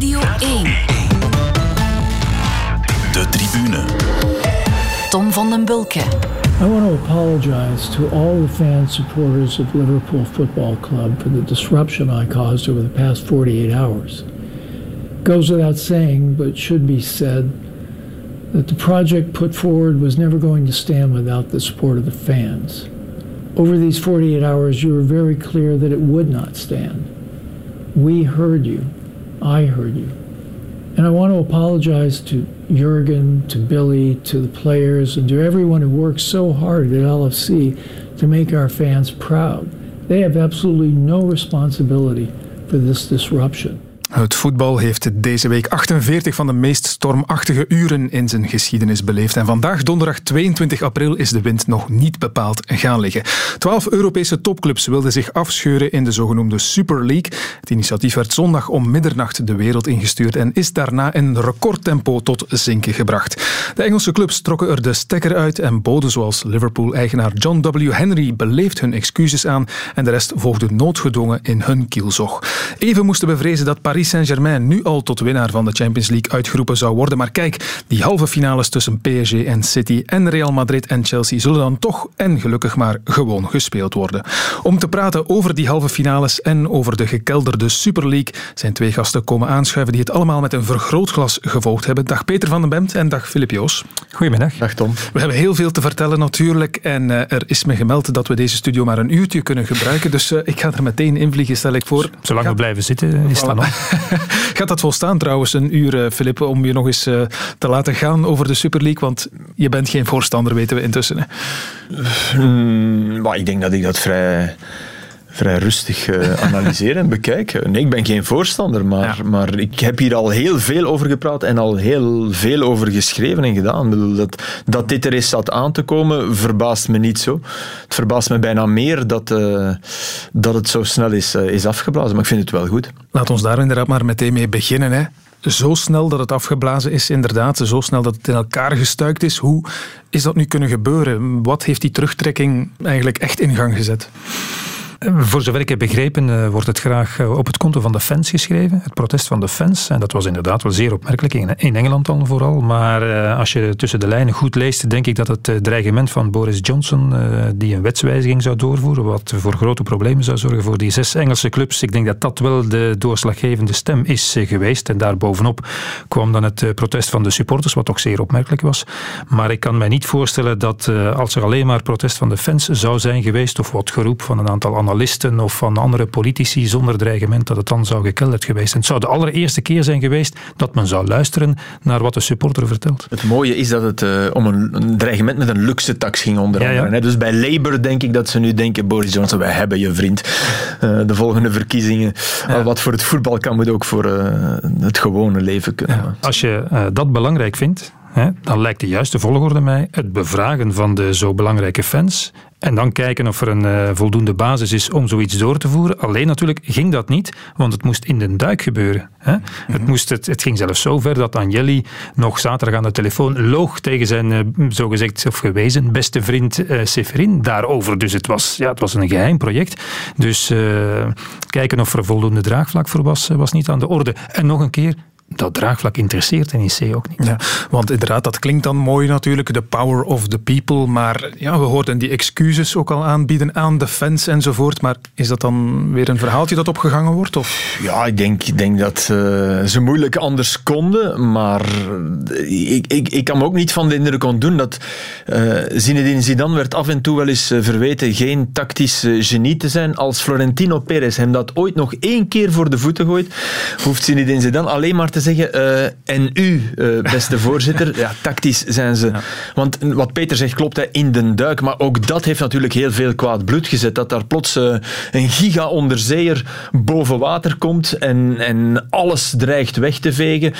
Radio 1. De tribune. Tom van den Bulke. I want to apologize to all the fans, supporters of Liverpool Football Club for the disruption I caused over the past 48 hours. Goes without saying, but should be said, that the project put forward was never going to stand without the support of the fans. Over these 48 hours, you were very clear that it would not stand. We heard you. I heard you. And I want to apologize to Jurgen, to Billy, to the players, and to everyone who worked so hard at LFC to make our fans proud. They have absolutely no responsibility for this disruption. Het voetbal heeft deze week 48 van de meest stormachtige uren in zijn geschiedenis beleefd. En vandaag, donderdag 22 april, is de wind nog niet bepaald gaan liggen. Twaalf Europese topclubs wilden zich afscheuren in de zogenoemde Super League. Het initiatief werd zondag om middernacht de wereld ingestuurd en is daarna in recordtempo tot zinken gebracht. De Engelse clubs trokken er de stekker uit en boden zoals Liverpool-eigenaar John W. Henry beleefd hun excuses aan en de rest volgde noodgedwongen in hun kielzog. Even moesten we vrezen dat Paris Paris Saint-Germain nu al tot winnaar van de Champions League uitgeroepen zou worden. Maar kijk, die halve finales tussen PSG en City en Real Madrid en Chelsea zullen dan toch en gelukkig maar gewoon gespeeld worden. Om te praten over die halve finales en over de gekelderde Super League zijn twee gasten komen aanschuiven die het allemaal met een vergrootglas gevolgd hebben. Dag Peter van den Bemt en dag Filip Joos. Goedemiddag. Dag Tom. We hebben heel veel te vertellen natuurlijk en uh, er is me gemeld dat we deze studio maar een uurtje kunnen gebruiken. Dus uh, ik ga er meteen invliegen, stel ik voor. Zolang we blijven zitten is dat nog. Gaat dat volstaan trouwens, een uur, Filip, om je nog eens uh, te laten gaan over de Super League? Want je bent geen voorstander, weten we intussen. Hè? Mm, maar ik denk dat ik dat vrij vrij rustig uh, analyseren en bekijken. Nee, ik ben geen voorstander, maar, ja. maar ik heb hier al heel veel over gepraat en al heel veel over geschreven en gedaan. Dat, dat dit er is zat aan te komen, verbaast me niet zo. Het verbaast me bijna meer dat, uh, dat het zo snel is, uh, is afgeblazen, maar ik vind het wel goed. Laat ons daar inderdaad maar meteen mee beginnen. Hè zo snel dat het afgeblazen is, inderdaad, zo snel dat het in elkaar gestuikt is. Hoe is dat nu kunnen gebeuren? Wat heeft die terugtrekking eigenlijk echt in gang gezet? Voor zover ik heb begrepen, uh, wordt het graag uh, op het konto van de fans geschreven. Het protest van de fans. En dat was inderdaad wel zeer opmerkelijk, in, Engeland dan vooral. Maar uh, als je tussen de lijnen goed leest, denk ik dat het dreigement van Boris Johnson, die een wetswijziging zou doorvoeren, wat voor grote problemen zou zorgen voor die zes Engelse clubs, ik denk dat dat wel de doorslaggevende stem is geweest. En daarbovenop kwam dan het protest van de supporters, wat toch zeer opmerkelijk was. Maar ik kan mij niet voorstellen dat als er alleen maar protest van de fans zou zijn geweest, of wat geroep van een aantal of van andere politici zonder dreigement dat het dan zou gekelderd geweest. En het zou de allereerste keer zijn geweest dat men zou luisteren naar wat de supporter vertelt. Het mooie is dat het uh, om een, een, dreigement met een luxe tax ging onder andere. Ja, ja. Dus bij Labour denk ik dat ze nu denken, Boris Johnson, wij hebben je vriend. Uh, de volgende verkiezingen, ja. wat voor het voetbal kan, moet ook voor uh, het gewone leven kunnen. Als je dat belangrijk vindt, dan lijkt de juiste volgorde mij het bevragen van de zo belangrijke fans en dan kijken of er een uh, voldoende basis is om zoiets door te voeren. Alleen natuurlijk ging dat niet, want het moest in de duik gebeuren. Hè? Mm -hmm. het, moest, het, het, ging zelfs zo ver dat Agnelli nog zaterdag aan de telefoon loog tegen zijn uh, zogezegd of gewezen beste vriend uh, Severin daarover. Dus het was, ja, het was een geheim project. Dus kijken of er voldoende draagvlak voor was, was niet aan de orde. En nog een keer, dat draagvlak interesseert NEC ook niet. Ja, want inderdaad, dat klinkt dan mooi natuurlijk, the power of the people, maar ja, we hoorden die excuses ook al aanbieden aan de fans enzovoort, maar is dat dan weer een verhaaltje dat opgegangen wordt? Of? Ja, ik denk, ik denk dat uh, ze moeilijk anders konden, maar ik, ik, ik kan me ook niet van de indruk ontdoen dat uh, Zinedine Zidane werd af en toe wel eens verweten geen tactisch genie te zijn. Als Florentino Perez hem dat ooit nog één keer voor de voeten gooit, hoeft Zinedine Zidane alleen maar te zeggen, uh, en u, uh, beste voorzitter, ja, tactisch zijn ze. Ja. Want wat Peter zegt klopt, hè, in de duik, maar ook dat heeft natuurlijk heel veel kwaad bloed gezet. Dat daar plots uh, een giga-onderzeeër boven water komt en, en alles dreigt weg te vegen.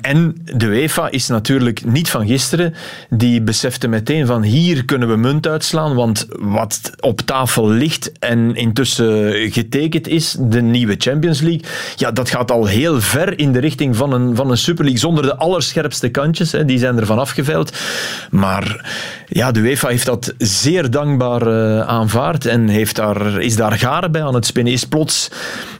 en de UEFA is natuurlijk niet van gisteren. Die besefte meteen van hier kunnen we munt uitslaan, want wat op tafel ligt en intussen getekend is, de nieuwe Champions League, ja, dat gaat al heel ver in de richting van een, van een Super zonder de allerscherpste kantjes. Hè, die zijn ervan afgeveild. Maar ja, de UEFA heeft dat zeer dankbaar uh, aanvaard en heeft daar, is daar garen bij aan het spinnen. Is plots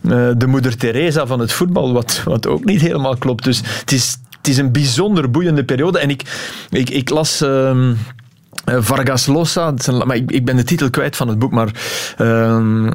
uh, de moeder Teresa van het voetbal, wat, wat ook niet helemaal klopt. Dus het is, het is een bijzonder boeiende periode. En ik, ik, ik las... Uh, eh, Vargas Llosa, maar ik, ben de titel kwijt van het boek, maar uh,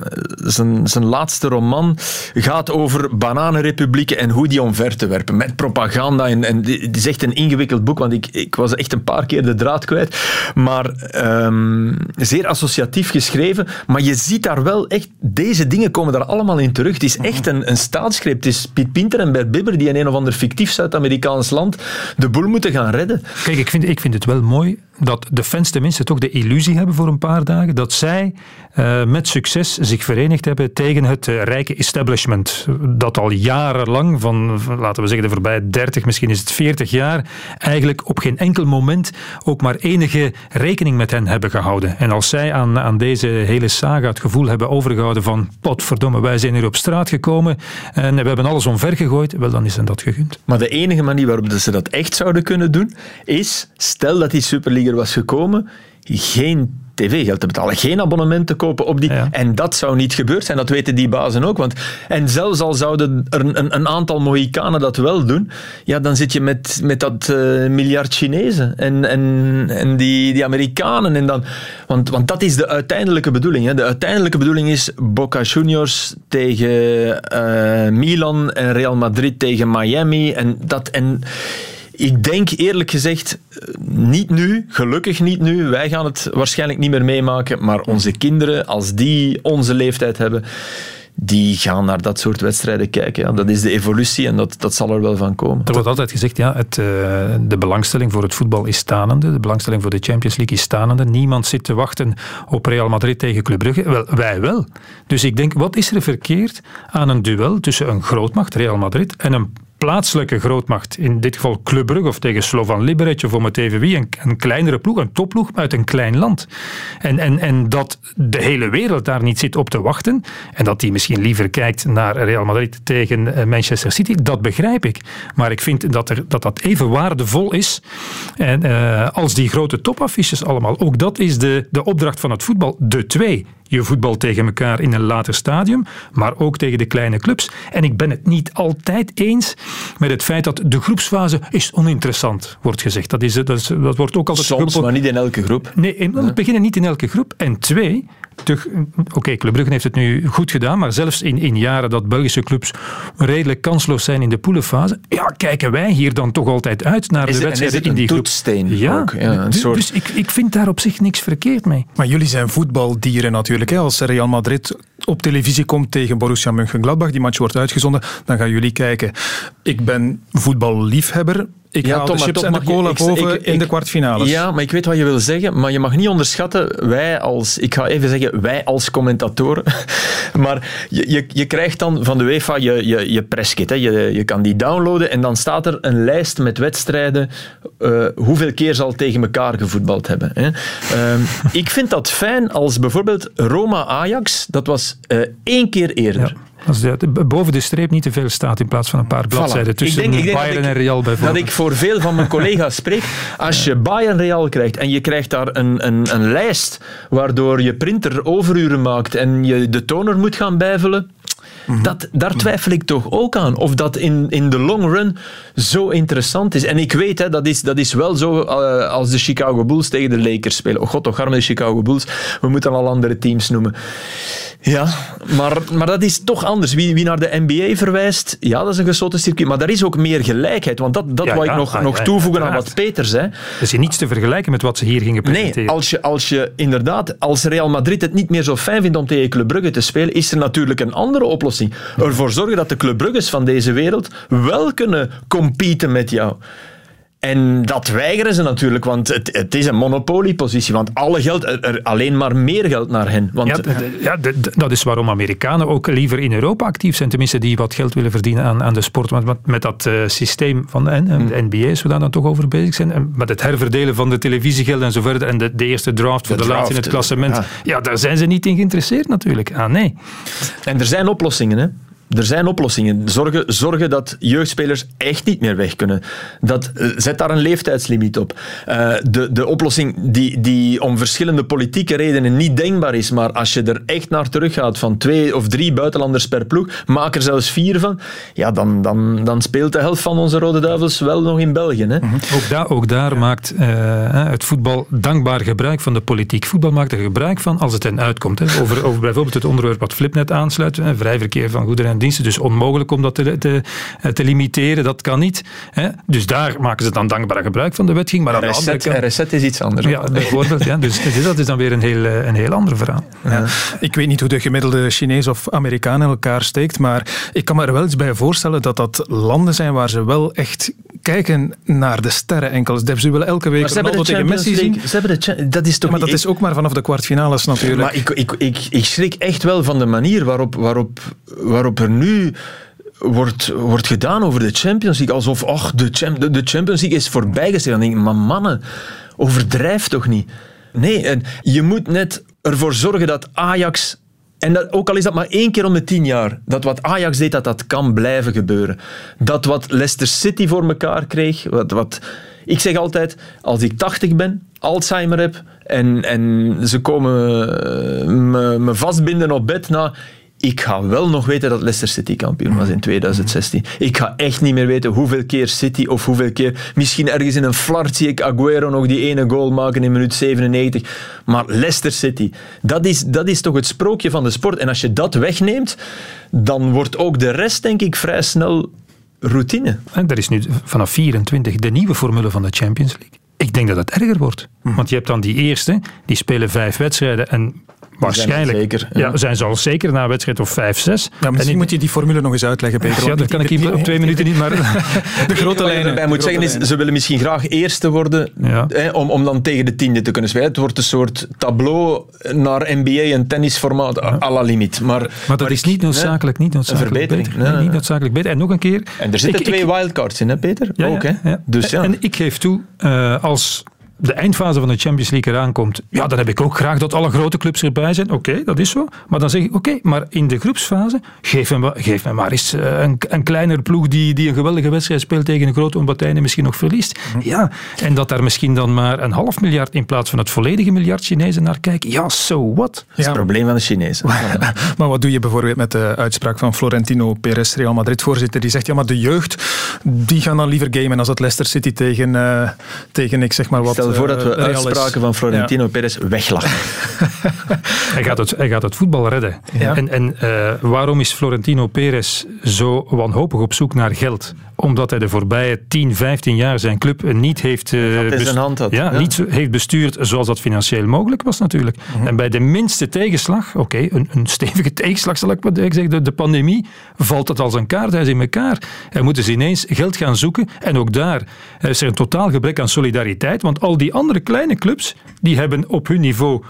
zijn, laatste roman gaat over bananenrepublieken en hoe die omver te werpen. Met propaganda. En, en het is echt een ingewikkeld boek, want ik, ik was echt een paar keer de draad kwijt. Maar um, zeer associatief geschreven. Maar je ziet daar wel echt, deze dingen komen daar allemaal in terug. Het is echt een, een staatsgreep. Het is Piet Pinter en Bert Bibber die in een of ander fictief Zuid-Amerikaans land de boel moeten gaan redden. Kijk, ik vind, ik vind het wel mooi dat de fans tenminste toch de illusie hebben voor een paar dagen dat zij uh, met succes zich verenigd hebben tegen het uh, rijke establishment. Dat al jarenlang, van, laten we zeggen de voorbije 30, misschien is het 40 jaar, eigenlijk op geen enkel moment ook maar enige rekening met hen hebben gehouden. En als zij aan, aan deze hele saga het gevoel hebben overgehouden van potverdomme, wij zijn hier op straat gekomen en we hebben alles omver gegooid, wel dan is hen dat gegund. Maar de enige manier waarop ze dat echt zouden kunnen doen, is, stel dat die Super was gekomen, geen tv-geld te betalen, geen abonnement te kopen op die. En dat zou niet gebeurd zijn, dat weten die bazen ook. Want, en zelfs al zouden er een, een aantal Mohikanen dat wel doen, ja, dan zit je met, met dat uh, miljard Chinezen en, en, en die, die Amerikanen. En dan, want, want dat is de uiteindelijke bedoeling. Hè. De uiteindelijke bedoeling is Boca Juniors tegen uh, Milan en Real Madrid tegen Miami. En dat... En, ik denk eerlijk gezegd, niet nu, gelukkig niet nu. Wij gaan het waarschijnlijk niet meer meemaken, maar onze kinderen, als die onze leeftijd hebben, die gaan naar dat soort wedstrijden kijken. Dat is de evolutie en dat, dat zal er wel van komen. Er wordt altijd gezegd, ja, het, uh, de belangstelling voor het voetbal is stanende. De belangstelling voor de Champions League is stanende. Niemand zit te wachten op Real Madrid tegen Club Brugge. Wel, wij wel. Dus ik denk, wat is er verkeerd aan een duel tussen een grootmacht, Real Madrid, en een plaatselijke grootmacht, in dit geval Club Brugge of tegen Slovan Liberec of om het even wie, een, kleinere ploeg, een topploeg uit een klein land. En, en, en dat de hele wereld daar niet zit op te wachten en dat die misschien liever kijkt naar Real Madrid tegen eh, Manchester City, dat begrijp ik. Maar ik vind dat er, dat, dat even waardevol is en, uh, als die grote topaffiches allemaal. Ook dat is de, de opdracht van het voetbal. De twee je voetbal tegen elkaar in een later stadium, maar ook tegen de kleine clubs. En ik ben het niet altijd eens met het feit dat de groepsfase is oninteressant, wordt gezegd. Dat, is, dat, is, dat wordt ook altijd... Soms, maar niet in elke groep. Nee, in, we beginnen niet in elke groep. En twee, Oké, okay, Club Brugge heeft het nu goed gedaan, maar zelfs in, in jaren dat Belgische clubs redelijk kansloos zijn in de poelenfase, ja, kijken wij hier dan toch altijd uit naar de wedstrijden in die groep. Ja, ook, ja een dus, soort... dus ik, ik vind daar op zich niks verkeerd mee. Maar jullie zijn voetbaldieren natuurlijk. Hè? Als Real Madrid op televisie komt tegen Borussia Mönchengladbach, die match wordt uitgezonden, dan gaan jullie kijken. Ik ben voetballiefhebber, ik ja, haal de chips en de cola boven in de kwartfinales. Ja, maar ik weet wat je wil zeggen, maar je mag niet onderschatten, wij als, ik ga even zeggen, wij als commentatoren, maar je, je, je krijgt dan van de UEFA je, je, je presskit, hè. Je, je kan die downloaden en dan staat er een lijst met wedstrijden, uh, hoeveel keer zal tegen elkaar gevoetbald hebben. Hè. Uh, ik vind dat fijn als bijvoorbeeld Roma-Ajax, dat was uh, één keer eerder. Ja. Als de, boven de streep niet te veel staat in plaats van een paar bladzijden tussen ik denk, ik denk Bayern en Real bijvoorbeeld. Dat ik voor veel van mijn collega's spreek. Als je Bayern Real krijgt en je krijgt daar een, een, een lijst waardoor je printer overuren maakt en je de toner moet gaan bijvullen, Mhm. Dat, daar twijfel ik toch ook aan. Of dat in, in de long run zo interessant is. En ik weet, hè, dat, is, dat is wel zo uh, als de Chicago Bulls tegen de Lakers spelen. Oh god, toch arme de Chicago Bulls. We moeten al andere teams noemen. Ja, maar, maar dat is toch anders. Wie, wie naar de NBA verwijst, ja, dat is een gesloten circuit. Maar daar is ook meer gelijkheid. Want dat, dat ja, wou ik nog, ah, nog toevoegen aan wat Peter zei. Er is niets te vergelijken met wat ze hier gingen presenteren. Nee, als je, als je inderdaad, als Real Madrid het niet meer zo fijn vindt om tegen Club Brugge te spelen, is er natuurlijk een andere oplossing. Ervoor zorgen dat de Club Brugges van deze wereld wel kunnen competen met jou. En dat weigeren ze natuurlijk, want het, het is een monopoliepositie. Want alle geld, er alleen maar meer geld naar hen. Want, ja, ja dat is waarom Amerikanen ook liever in Europa actief zijn. Tenminste, die wat geld willen verdienen aan, aan de sport. Want met dat uh, systeem van de, hmm. de NBA, als we daar dan toch over bezig zijn. En met het herverdelen van de televisiegelden en zo verder. En de, de eerste draft voor de, de laatste in het klassement. Ja. ja. daar zijn ze niet in geïnteresseerd natuurlijk. Ah, nee. En er zijn oplossingen, hè. Er zijn oplossingen. Zorgen, zorgen dat jeugdspelers echt niet meer weg kunnen. Dat, eh, zet daar een leeftijdslimiet op. Uh, de, de oplossing die, die om verschillende politieke redenen niet denkbaar is, maar als je er echt naar teruggaat van twee of drie buitenlanders per ploeg, maak er zelfs vier van, ja, dan, dan, dan speelt de helft van onze Rode Duivels wel nog in België. Hè? Mhm. Ook, daar, ook daar maakt uh, het voetbal dankbaar gebruik van de politiek. Voetbal maakt er gebruik van als het hen uitkomt. Hè. Over, over bijvoorbeeld het onderwerp wat Flip net aansluit, hè, vrij verkeer van goederen en diensten. Dus onmogelijk om dat te, te, te limiteren, dat kan niet. Hè. Dus daar maken ze dan dankbaar gebruik van de wetgeving. Maar aan reset, de reset is iets anders. Ja, bijvoorbeeld. Ja. Dus, dus dat is dan weer een heel, eh, een heel ander verhaal. Ja. Ik weet niet hoe de gemiddelde Chinees of Amerikaan in elkaar steekt, maar ik kan me er wel iets bij voorstellen dat dat landen zijn waar ze wel echt kijken naar de sterren enkel. Ze willen elke week Ronaldo tegen Messi zien. Ze hebben de dat is toch maar dat is ook maar vanaf de kwartfinales natuurlijk. Maar ik, ik, ik, ik schrik echt wel van de manier waarop, waarop, waarop nu wordt, wordt gedaan over de Champions League. Alsof ach, de, de Champions League is voorbijgesteld. Dan denk ik, maar mannen, overdrijf toch niet. Nee, en je moet net ervoor zorgen dat Ajax en dat, ook al is dat maar één keer om de tien jaar, dat wat Ajax deed, dat dat kan blijven gebeuren. Dat wat Leicester City voor elkaar kreeg, wat, wat, ik zeg altijd, als ik 80 ben, Alzheimer heb en, en ze komen eh, me, me vastbinden op bed, nou, ik ga wel nog weten dat Leicester City kampioen was in 2016. Ik ga echt niet meer weten hoeveel keer City of hoeveel keer... Misschien ergens in een flart zie ik Aguero nog die ene goal maken in minuut 97. Maar Leicester City, dat is, dat is toch het sprookje van de sport. En als je dat wegneemt, dan wordt ook de rest, denk ik, vrij snel routine. En er is nu vanaf 24 de nieuwe formule van de Champions League. Ik denk dat het erger wordt. Mhm. Want je hebt dan die eerste, die spelen vijf wedstrijden en Waarschijnlijk. Zijn zeker, ja. zijn ze al zeker na een wedstrijd of 5, 6. Ja, misschien moet je die formule nog eens uitleggen, Peter. Ja, dat kan ik hier op twee minuten niet, maar de grote lijnen. Wat moet zeggen is, ze willen misschien graag eerste worden hè, om, om dan tegen de tiende te kunnen spelen. Het wordt een soort tableau naar NBA en tennisformaat ja. à la limiet. Maar, maar dat is niet noodzakelijk, niet noodzakelijk een verbetering. Beter. Nee, niet noodzakelijk beter. En nog een keer... En er zitten ik, twee wildcards in, hè, Peter? Ook, hè? Dus, ja. En ik geef toe, uh, als de eindfase van de Champions League eraan komt, ja, dan heb ik ook graag dat alle grote clubs erbij zijn. Oké, dat is zo. Maar dan zeg ik, oké, maar in de groepsfase, geef me, geef me maar eens eh, een, een kleinere ploeg die, die een geweldige wedstrijd speelt tegen een grote omdat hij misschien nog verliest. Mhm. Ja, en dat daar misschien dan maar een half miljard in plaats van het volledige miljard Chinezen naar kijken. Ja, so what? Dat is het probleem van de Chinezen. maar wat doe je bijvoorbeeld met de uitspraak van Florentino Perez, Real Madrid-voorzitter, die zegt, ja, maar de jeugd, die gaan dan liever gamen als het Leicester City tegen, uh, tegen ik zeg maar wat... Stel voor dat we uitspraken van Florentino ja. Perez weglachen. hij, gaat het, hij gaat het voetbal redden. En, en uh, waarom is Florentino Perez zo wanhopig op zoek naar geld? Omdat hij de voorbije 10, 15 jaar zijn club niet heeft, uh, best, hand had. Ja, niet heeft bestuurd zoals dat financieel mogelijk was natuurlijk. Mhm. En bij de minste tegenslag, oké, een, een, stevige tegenslag zal ik maar zeggen, de, de pandemie, valt het als een kaarthuis in elkaar. En moeten ze ineens geld gaan zoeken. En ook daar is er een totaal gebrek aan solidariteit, want al die andere kleine clubs, die hebben op hun niveau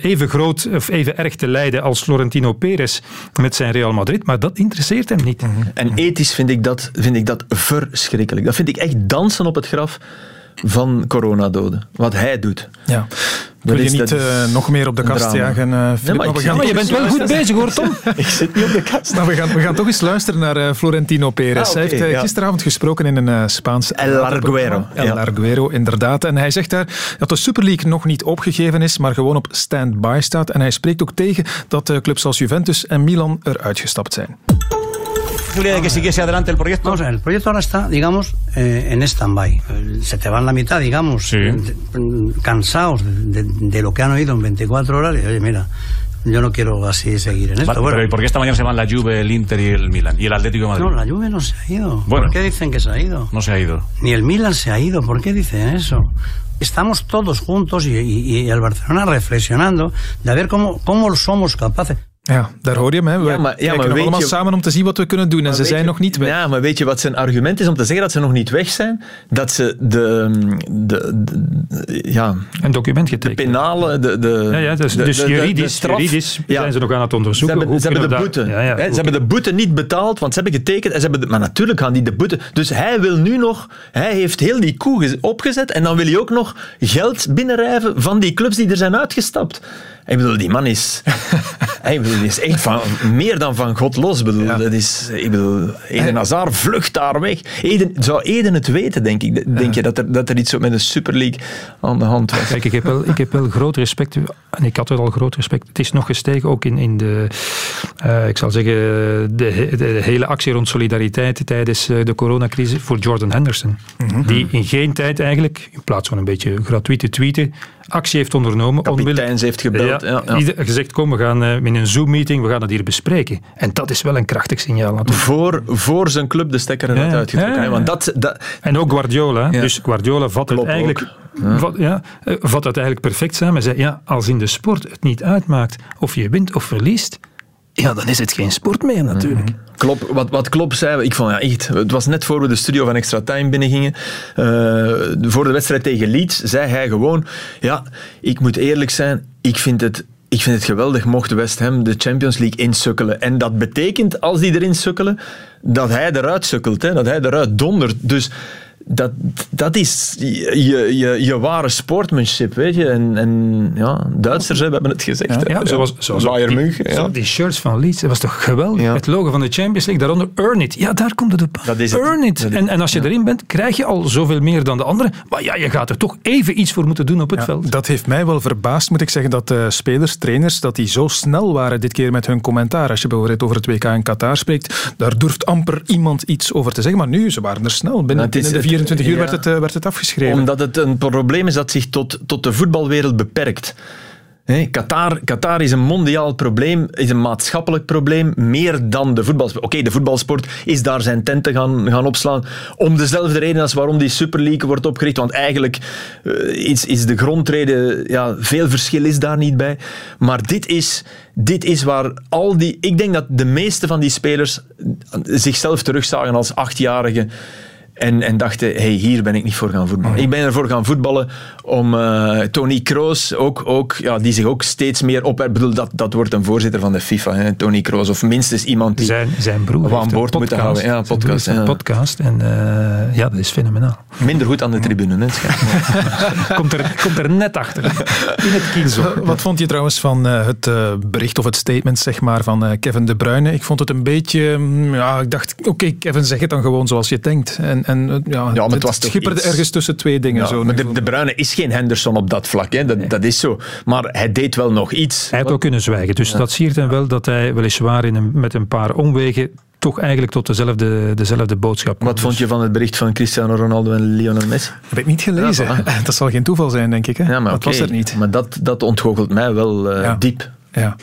even groot of even erg te lijden als Florentino Perez met zijn Real Madrid, maar dat interesseert hem niet. En ethisch vind ik dat, vind ik dat verschrikkelijk. Dat vind ik echt dansen op het graf van coronadoden. Wat hij doet. Ja. Wil je niet uh, nog meer op de kast jagen, uh, nee, maar, gaan je bent wel goed bezig hoor, Tom. ik zit niet op de kast. Nou, we, gaan, we gaan toch eens luisteren naar uh, Florentino Perez. Ah, okay, hij heeft ja. gisteravond gesproken in een Spaans... El Arguero. El ja. Arguero, inderdaad. En hij zegt daar dat de Super League nog niet opgegeven is, maar gewoon op stand-by staat. En hij spreekt ook tegen dat clubs als Juventus en Milan eruit gestapt zijn. Posibilidad de que siguiese adelante el proyecto? Vamos a ver, el proyecto ahora está, digamos, eh, en stand-by. Se te van la mitad, digamos, sí. cansados de, de, de, lo que han oído en 24 horas. Y, oye, mira, yo no quiero así seguir en esto. Vale, bueno. Pero ¿por qué esta mañana se van la Juve, el Inter y el Milan? ¿Y el Atlético de Madrid? No, la Juve no se ha ido. Bueno, ¿Por qué dicen que se ha ido? No se ha ido. Ni el Milan se ha ido. ¿Por qué dicen eso? Estamos todos juntos y, y, y el Barcelona reflexionando de a ver cómo, cómo somos capaces. Ja, daar hoor je hem. We ja, maar, ja, maar allemaal je, samen om te zien wat we kunnen doen en ze zijn nog niet weg. Ja, maar weet je wat zijn argument is om te zeggen dat ze nog niet weg zijn? Dat ze de... de, de ja, een document getekend. De penale... De, de, ja, ja, dus, de, dus juridisch, straf, juridisch ja. zijn ze nog aan het onderzoeken. Ze hebben, ze hebben de boete. Ja, ja, hè, ze hebben de boete niet betaald, want ze hebben getekend. En ze hebben de, maar natuurlijk gaan die de boete... Dus hij wil nu nog... Hij heeft heel die koe opgezet en dan wil hij ook nog geld binnenrijven van die clubs die er zijn uitgestapt. Ik bedoel, die man is... Hey, bedoel, die is echt van, meer dan van God los. Bedoel, dat is, ik bedoel, Eden Hazard vlucht daar weg. Eden, zou Eden het weten, denk ik? Denk je dat er, dat er iets met de Super League aan de hand was? Kijk, ik heb wel, ik heb wel groot respect, en ik had er al groot respect. Het is nog gestegen, ook in, in de, uh, ik zal zeggen, de, de, hele actie rond solidariteit tijdens eh, de coronacrisis voor Jordan Henderson. Mm -hmm. Die in geen tijd eigenlijk, in plaats van een beetje gratuite tweeten, actie heeft ondernomen. Kapiteins heeft gebeld. Ja, ja, ja. Gezegd, kom, we gaan uh, in een Zoom-meeting, we gaan het hier bespreken. En dat is wel een krachtig signaal natuurlijk. Voor, voor zijn club de stekker eruit ja, uitgetrokken. Want dat, dat... En ook Guardiola. Dus Guardiola vat het eigenlijk... Vat, ja, vat het eigenlijk perfect samen. Hij zei, ja, als in de sport het niet uitmaakt of je wint of verliest, ja, dan is het geen sport meer natuurlijk. Mm -hmm. Klop, wat, wat Klop zei, ik vond ja echt, het was net voor we de studio van Extra Time binnengingen. Uh, voor de wedstrijd tegen Leeds zei hij gewoon, ja, ik moet eerlijk zijn, ik vind het ik vind het geweldig mocht West Ham de Champions League insukkelen. En dat betekent, als die erin sukkelen, dat hij eruit sukkelt. Hè? Dat hij eruit dondert. Dus dat, dat is je, je, je ware sportmanship, weet je. En, en ja, Duitsers hebben het gezegd. Ja, ja, zoals, zoals Bayern München. Ja. die shirts van Leeds, dat was toch geweldig? Ja. Het logo van de Champions League, daaronder Earn It. Ja, daar komt het op. Dat is Earn het. It. En, en als je erin bent, krijg je al zoveel meer dan de anderen. Maar ja, je gaat er toch even iets voor moeten doen op het veld. Dat heeft mij wel verbaasd, moet ik zeggen, dat uh, spelers, trainers, dat die zo snel waren dit keer met hun commentaar. Als je bijvoorbeeld over het WK in Qatar spreekt, daar durft amper iemand iets over te zeggen. Maar nu, ze waren er snel. Binnen, binnen de 24 uur werd het werd het afgeschreven. Omdat het een probleem is dat zich tot, tot de voetbalwereld beperkt. He, Qatar, Qatar is een mondiaal probleem, is een maatschappelijk probleem, meer dan de voetbalsport. Oké, de voetbalsport is daar zijn tenten gaan, gaan opslaan om dezelfde reden als waarom die Super League wordt opgericht, want eigenlijk uh, is, is de grondreden, ja, veel verschil is daar niet bij. Maar dit is, dit is waar al die... Ik denk dat de meeste van die spelers zichzelf terugzagen als achtjarigen en, en dachten, hey, hier ben ik niet voor gaan voetballen. Oh. Ik ben ervoor gaan voetballen om uh, Tony Kroos, ook, ook, ja, die zich ook steeds meer op... Ik bedoel, dat, dat wordt een voorzitter van de FIFA, hè, Tony Kroos. Of minstens iemand die zijn, zijn broer aan boord moet houden. Ja, podcast. Ja. podcast en uh, ja, dat is fenomenaal. Minder goed aan de tribune, hè, komt, er, komt er net achter. In het kielzog. Wat vond je trouwens van uh, het bericht of het statement zeg maar, van Kevin De Bruyne? Ik vond het een beetje... Ja, ik dacht, oké, okay, Kevin, zeg het dan gewoon zoals je denkt. En, en ja, ja, maar het, was schipperde iets... ergens tussen twee dingen. Ja, zo, maar de, de Bruyne is geen Henderson op dat vlak. Hè. Dat, nee. dat is zo. Maar hij deed wel nog iets. Hij had ook kunnen zwijgen. Dus dat siert hem wel dat hij weliswaar in een, met een paar omwegen toch eigenlijk tot dezelfde, dezelfde boodschap. Wat vond je van het bericht van Cristiano Ronaldo en Lionel Messi? Heb ik niet gelezen. Ja, dat zal geen toeval zijn, denk ik. Hè? Ja, maar dat okay. was er niet. Maar dat, dat ontgoochelt mij wel uh, ja. diep. Ja.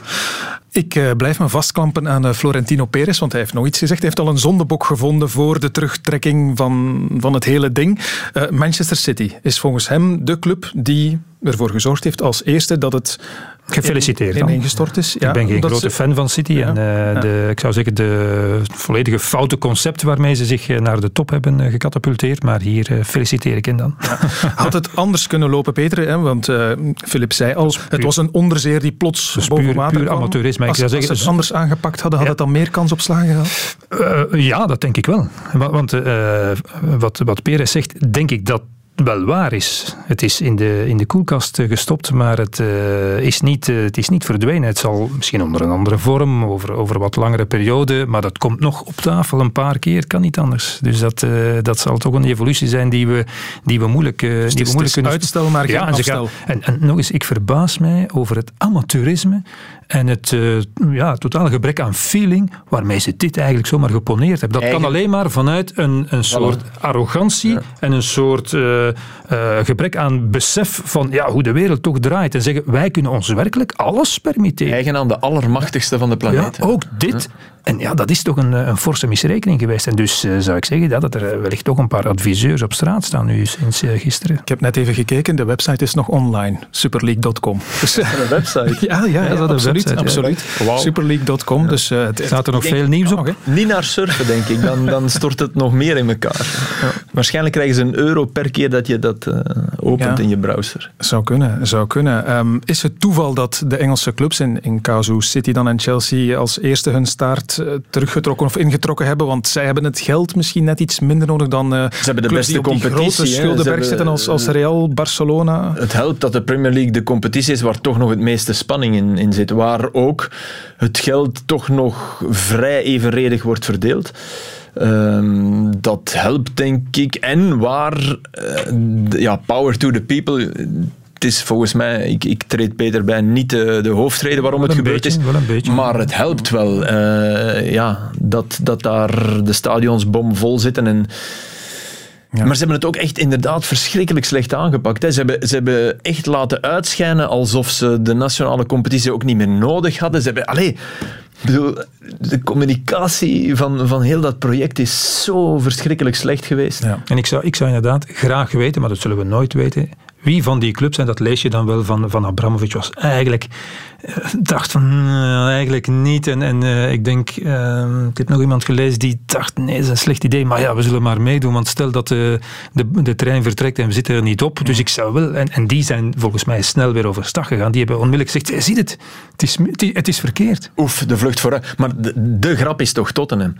Ik uh, blijf me vastklampen aan uh, Florentino Perez, want hij heeft nog iets gezegd. Hij heeft al een zondebok gevonden voor de terugtrekking van, van het hele ding. Uh, Manchester City is volgens hem de club die ervoor gezorgd heeft als eerste dat het Gefeliciteerd. In, ingestort is. Ja, ik ben geen grote ze... fan van City. Ja, en uh, ja. de, ik zou zeggen, de volledige foute concept waarmee ze zich naar de top hebben gecatapulteerd. Maar hier uh, feliciteer ik hen dan. Had het anders kunnen lopen, Peter? Hè? Want Philip zei al, het was een onderzeer die plots dus boven puur, water puur amateurisme. Als, ik zou als ze het anders aangepakt hadden, had het dan meer kans op slagen gehad? ja, dat denk ik wel. Want wat, wat Perez zegt, denk ik dat wel waar is. Het is in de, in de koelkast gestopt, maar het, uh, is niet, uh, het is niet verdwenen. Het zal misschien onder een andere vorm, over, over wat langere periode, maar dat komt nog op tafel een paar keer, kan niet anders. Dus dat, uh, dat zal toch een evolutie zijn die we, die we moeilijk, dus die we moeilijk kunnen... uitstel, maar geen ja, en, afstel. En, en nog eens, ik verbaas mij over het amateurisme en het uh, ja, totale gebrek aan feeling waarmee ze dit eigenlijk zomaar geponeerd hebben. Dat kan alleen maar vanuit een, een soort voilà. arrogantie ja. en een soort uh, uh, gebrek aan besef van ja, hoe de wereld toch draait. En zeggen, wij kunnen ons werkelijk alles permitteren. Eigen aan de allermachtigste van de planeet. Ja, ook dit. En ja, dat is toch een, een forse misrekening geweest. En dus uh, zou ik zeggen ja, dat er wellicht toch een paar adviseurs op straat staan nu sinds uh, gisteren. Ik heb net even gekeken, de website is nog online. Superleague.com. Dus, een website? ja, ja, ja, ja absoluut. Website, absoluut. Ja. Wow. Superleague.com. Ja. Dus, uh, het, Staat er nog veel nieuws op? Nog, Niet naar surfen, denk ik. Dan, dan stort het nog meer in elkaar. Waarschijnlijk krijgen ze een euro per keer dat je dat opent in je browser. Zou kunnen, zou kunnen. Um, is het toeval dat de Engelse clubs in, in Casu City dan en Chelsea als eerste hun staart uh, teruggetrokken of ingetrokken hebben? Want zij hebben het geld misschien net iets minder nodig dan uh, Ze hebben de beste competitie. grote schuldenberg zitten als, als Real, Barcelona. Het helpt dat de Premier League de competitie is waar toch nog het meeste spanning in, in zit. Waar ook het geld toch nog vrij evenredig wordt verdeeld. Um, dat helpt, denk ik. En waar, uh, ja, power to the people. Het is volgens mij, ik, ik treed Peter bij niet de, de hoofdreden waarom het gebeurd beetje, is. Beetje, maar het helpt wel uh, ja, dat, dat daar de stadions bomvol zitten. En, ja. Maar ze hebben het ook echt inderdaad verschrikkelijk slecht aangepakt. Hè. Ze, hebben, ze hebben echt laten uitschijnen alsof ze de nationale competitie ook niet meer nodig hadden. Ze hebben, allez, bedoel, de communicatie van, van heel dat project is zo verschrikkelijk slecht geweest. Ja. En ik zou, ik zou inderdaad graag weten, maar dat zullen we nooit weten, wie van die clubs, en dat lees je dan wel van, van Abramovic, was eigenlijk uh, dacht van uh, eigenlijk niet. En, en uh, ik denk, ik heb nog iemand gelezen die dacht, nee, dat is een slecht idee, maar ja, we zullen maar meedoen, want stel dat de, de, de trein vertrekt en we zitten er niet op, dus ik zou wel... En, en die zijn volgens mij snel weer overstag gegaan. Die hebben onmiddellijk gezegd, je ziet het, het is, het is verkeerd. Oef, de vlucht vooruit. Maar de, de grap is toch Tottenham.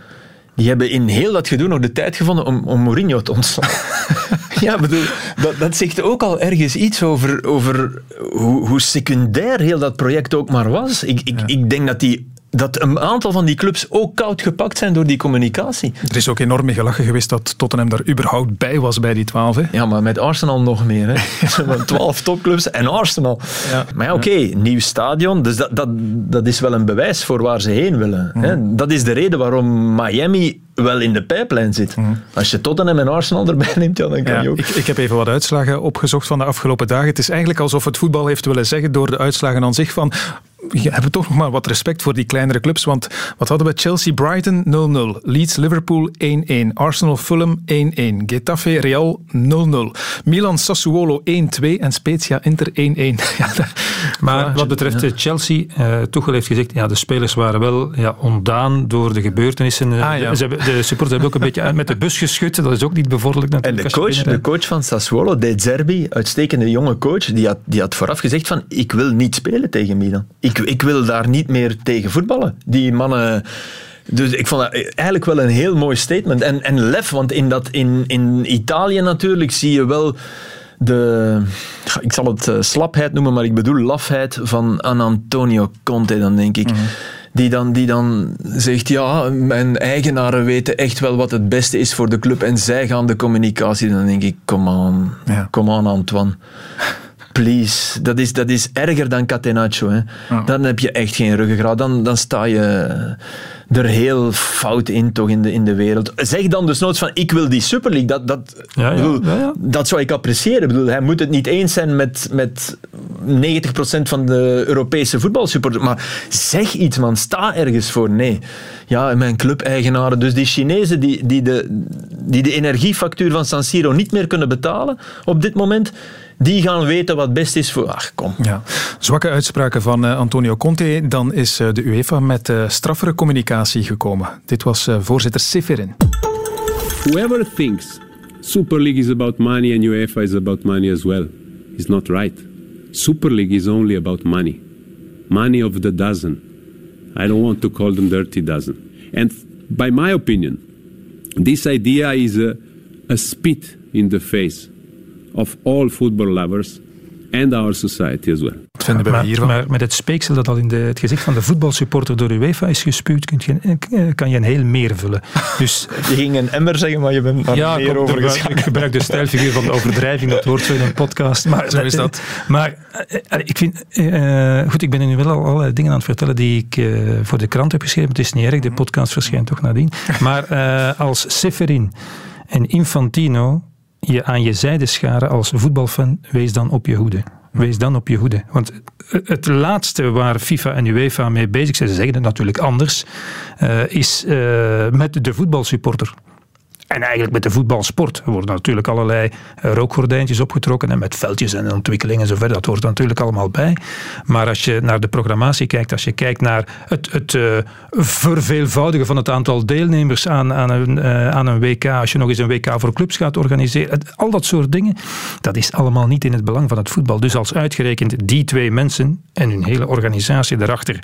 Die hebben in heel dat gedoe nog de tijd gevonden om, om Mourinho te ontslaan. ja, bedoel, dat, dat zegt ook al ergens iets over, over hoe, hoe secundair heel dat project ook maar was. Ik, ik, ja. ik denk dat die dat een aantal van die clubs ook koud gepakt zijn door die communicatie. Er is ook enorm mee gelachen geweest dat Tottenham daar überhaupt bij was bij die twaalf. Ja, maar met Arsenal nog meer. Hè. Twaalf topclubs en Arsenal. Ja. Maar ja, oké, okay, nieuw stadion. Dus dat, dat, dat is wel een bewijs voor waar ze heen willen. Hè. Dat is de reden waarom Miami wel in de pijplijn zit. Mm. Als je Tottenham en Arsenal erbij neemt, ja, dan kan ja, je ook... Ik, ik, heb even wat uitslagen opgezocht van de afgelopen dagen. Het is eigenlijk alsof het voetbal heeft willen zeggen door de uitslagen aan zich van we hebben toch nog maar wat respect voor die kleinere clubs. Want wat hadden we? Chelsea-Brighton 0-0. Leeds-Liverpool 1-1. Arsenal-Fulham 1-1. Getafe-Real 0-0. Milan-Sassuolo 1-2. En Spezia-Inter 1-1. ja, maar wat betreft ja. Chelsea, uh, Tuchel heeft gezegd, ja, de spelers waren wel ja, ontdaan door de gebeurtenissen. Ah, ja. Ze hebben, de supporters hebben ook een beetje met de bus geschud. Dat is ook niet bevorderlijk natuurlijk. En de coach, de coach van Sassuolo, De Zerbi, uitstekende jonge coach, die had, die had vooraf gezegd van, ik wil niet spelen tegen Milan. Ik, ik wil daar niet meer tegen voetballen. Die mannen... Dus ik vond dat eigenlijk wel een heel mooi statement. En, en lef, want in, dat, in, in Italië natuurlijk zie je wel de, ik zal het slapheid noemen, maar ik bedoel lafheid van Antonio Conte, dan denk ik. Mm -hmm. Die dan, die dan zegt, ja, mijn eigenaren weten echt wel wat het beste is voor de club en zij gaan de communicatie. Dan denk ik, aan, ja. kom aan Antoine. Please. Dat is, dat is erger dan Catenaccio. Hè. Dan heb je echt geen ruggengraat. Dan, dan sta je er heel fout in, toch, in de, in de wereld. Zeg dan dus nooit van, ik wil die Super League. Dat, dat, ja, ja. Bedoel, ja, dat zou ik appreciëren. Ik bedoel, hij moet het niet eens zijn met, met 90% van de Europese voetbalsupporters. Maar zeg iets, man. Sta ergens voor. Nee. Ja, mijn clubeigenaren. Dus die Chinezen die, die, de, die de energiefactuur van San Siro niet meer kunnen betalen op dit moment die gaan weten wat best is voor... Ach, kom. Ja. Zwakke uitspraken van uh, Antonio Conte. Dan is uh, de UEFA met uh, straffere communicatie gekomen. Dit was voorzitter Seferin. Whoever thinks Super League is about money and UEFA is about money as well is not right. Super League is only about money. Money of the dozen. I don't want to call them dirty dozen. And by my opinion, this idea is a, a spit in the face of all football lovers and our society as well. Wat vinden we maar, hiervan? Maar met het speeksel dat al in de, het gezicht van de voetbalsupporter door UEFA is gespuwd, kun je, kan je een heel meer vullen. Dus, je ging een emmer zeggen, maar je bent daar ja, meer over. Ik gebruik de stijlfiguur van de overdrijving, dat hoort zo in een podcast. Maar, zo is dat. Maar ik vind, uh, goed, ik ben nu wel al allerlei dingen aan het vertellen die ik uh, voor de krant heb geschreven. Het is niet erg, de podcast verschijnt toch nadien. Maar uh, als Seferin en Infantino je aan je zijde scharen als voetbalfan, wees dan op je hoede. Wees dan op je hoede. Want het laatste waar FIFA en UEFA mee bezig zijn, ze zeggen het natuurlijk anders, uh, is uh, met de voetbalsupporter. En eigenlijk met de voetbalsport worden natuurlijk allerlei eh, rookgordijntjes opgetrokken en met veldjes en ontwikkelingen en zo verder. Dat hoort er natuurlijk allemaal bij. Maar als je naar de programmatie kijkt, als je kijkt naar het, het uh, verveelvoudigen van het aantal deelnemers aan, aan, een, uh, aan een WK, als je nog eens een WK voor clubs gaat organiseren, al dat soort dingen, dat is allemaal niet in het belang van het voetbal. Dus als uitgerekend die twee mensen en hun hele organisatie erachter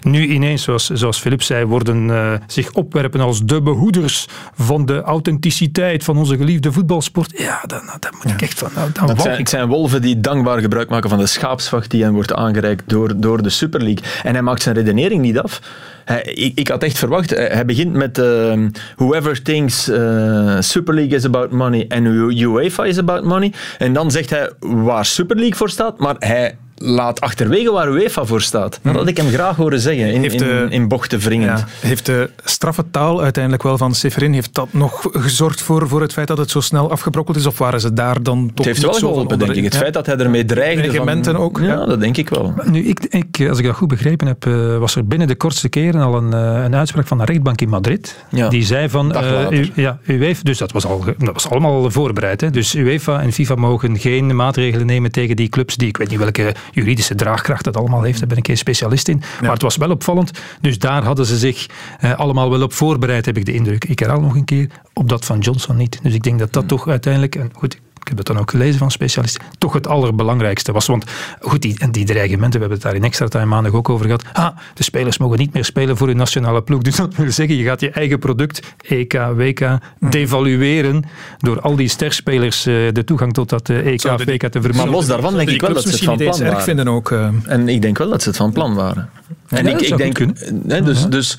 nu ineens, zoals, zoals Philip zei, worden uh, zich opwerpen als de behoeders van de authenticiteit van onze geliefde voetbalsport, ja, dan, dan moet ik echt van... Nou, dan het, zijn, het zijn wolven die dankbaar gebruik maken van de schaapsvacht die hen wordt aangereikt door, door de Super League. En hij maakt zijn redenering niet af. Hij, ik, ik, had echt verwacht, hij begint met uh, whoever thinks uh, Super League is about money en UEFA is about money. En dan zegt hij waar Super League voor staat, maar hij laat achterwege waar UEFA voor staat. Dat had ik hem graag horen zeggen, in, heeft de, in, in bochten wringend. Ja, heeft de straffe taal uiteindelijk wel van Severin, heeft dat nog gezorgd voor, voor het feit dat het zo snel afgebrokkeld is? Of waren ze daar dan toch Het heeft wel geholpen, denk ik. Het feit dat hij ermee dreigde. Reglementen van, ook. Ja, ja, dat denk ik wel. Nu, ik, ik, als ik dat goed begrepen heb, was er binnen de kortste keren al een, een uitspraak van de rechtbank in Madrid. Ja. Die zei van, uh, u, ja, UEFA, dus dat was, al, dat was allemaal voorbereid. Hè. Dus UEFA en FIFA mogen geen maatregelen nemen tegen die clubs die, ik weet niet welke juridische draagkracht dat allemaal heeft. Daar ben ik geen specialist in. Ja. Maar het was wel opvallend. Dus daar hadden ze zich eh, allemaal wel op voorbereid, heb ik de indruk. Ik herhaal nog een keer, op dat van Johnson niet. Dus ik denk dat dat toch uiteindelijk... En goed, ik heb het dan ook gelezen van specialisten, toch het allerbelangrijkste was. Want goed, die, en die dreigementen, we hebben het daar in extra time maandag ook over gehad. Ah, de spelers mogen niet meer spelen voor hun nationale ploeg. Dus dat wil zeggen, je gaat je eigen product, EK, WK, devalueren door al die sterspelers uh, de toegang tot dat uh, EK, WK te vermijden. Maar los daarvan denk ik wel dat ze het van plan waren. Erg vinden ook, uh, en ik denk wel dat ze het van plan waren. En ja, ik, ik denk, nee, dus, dus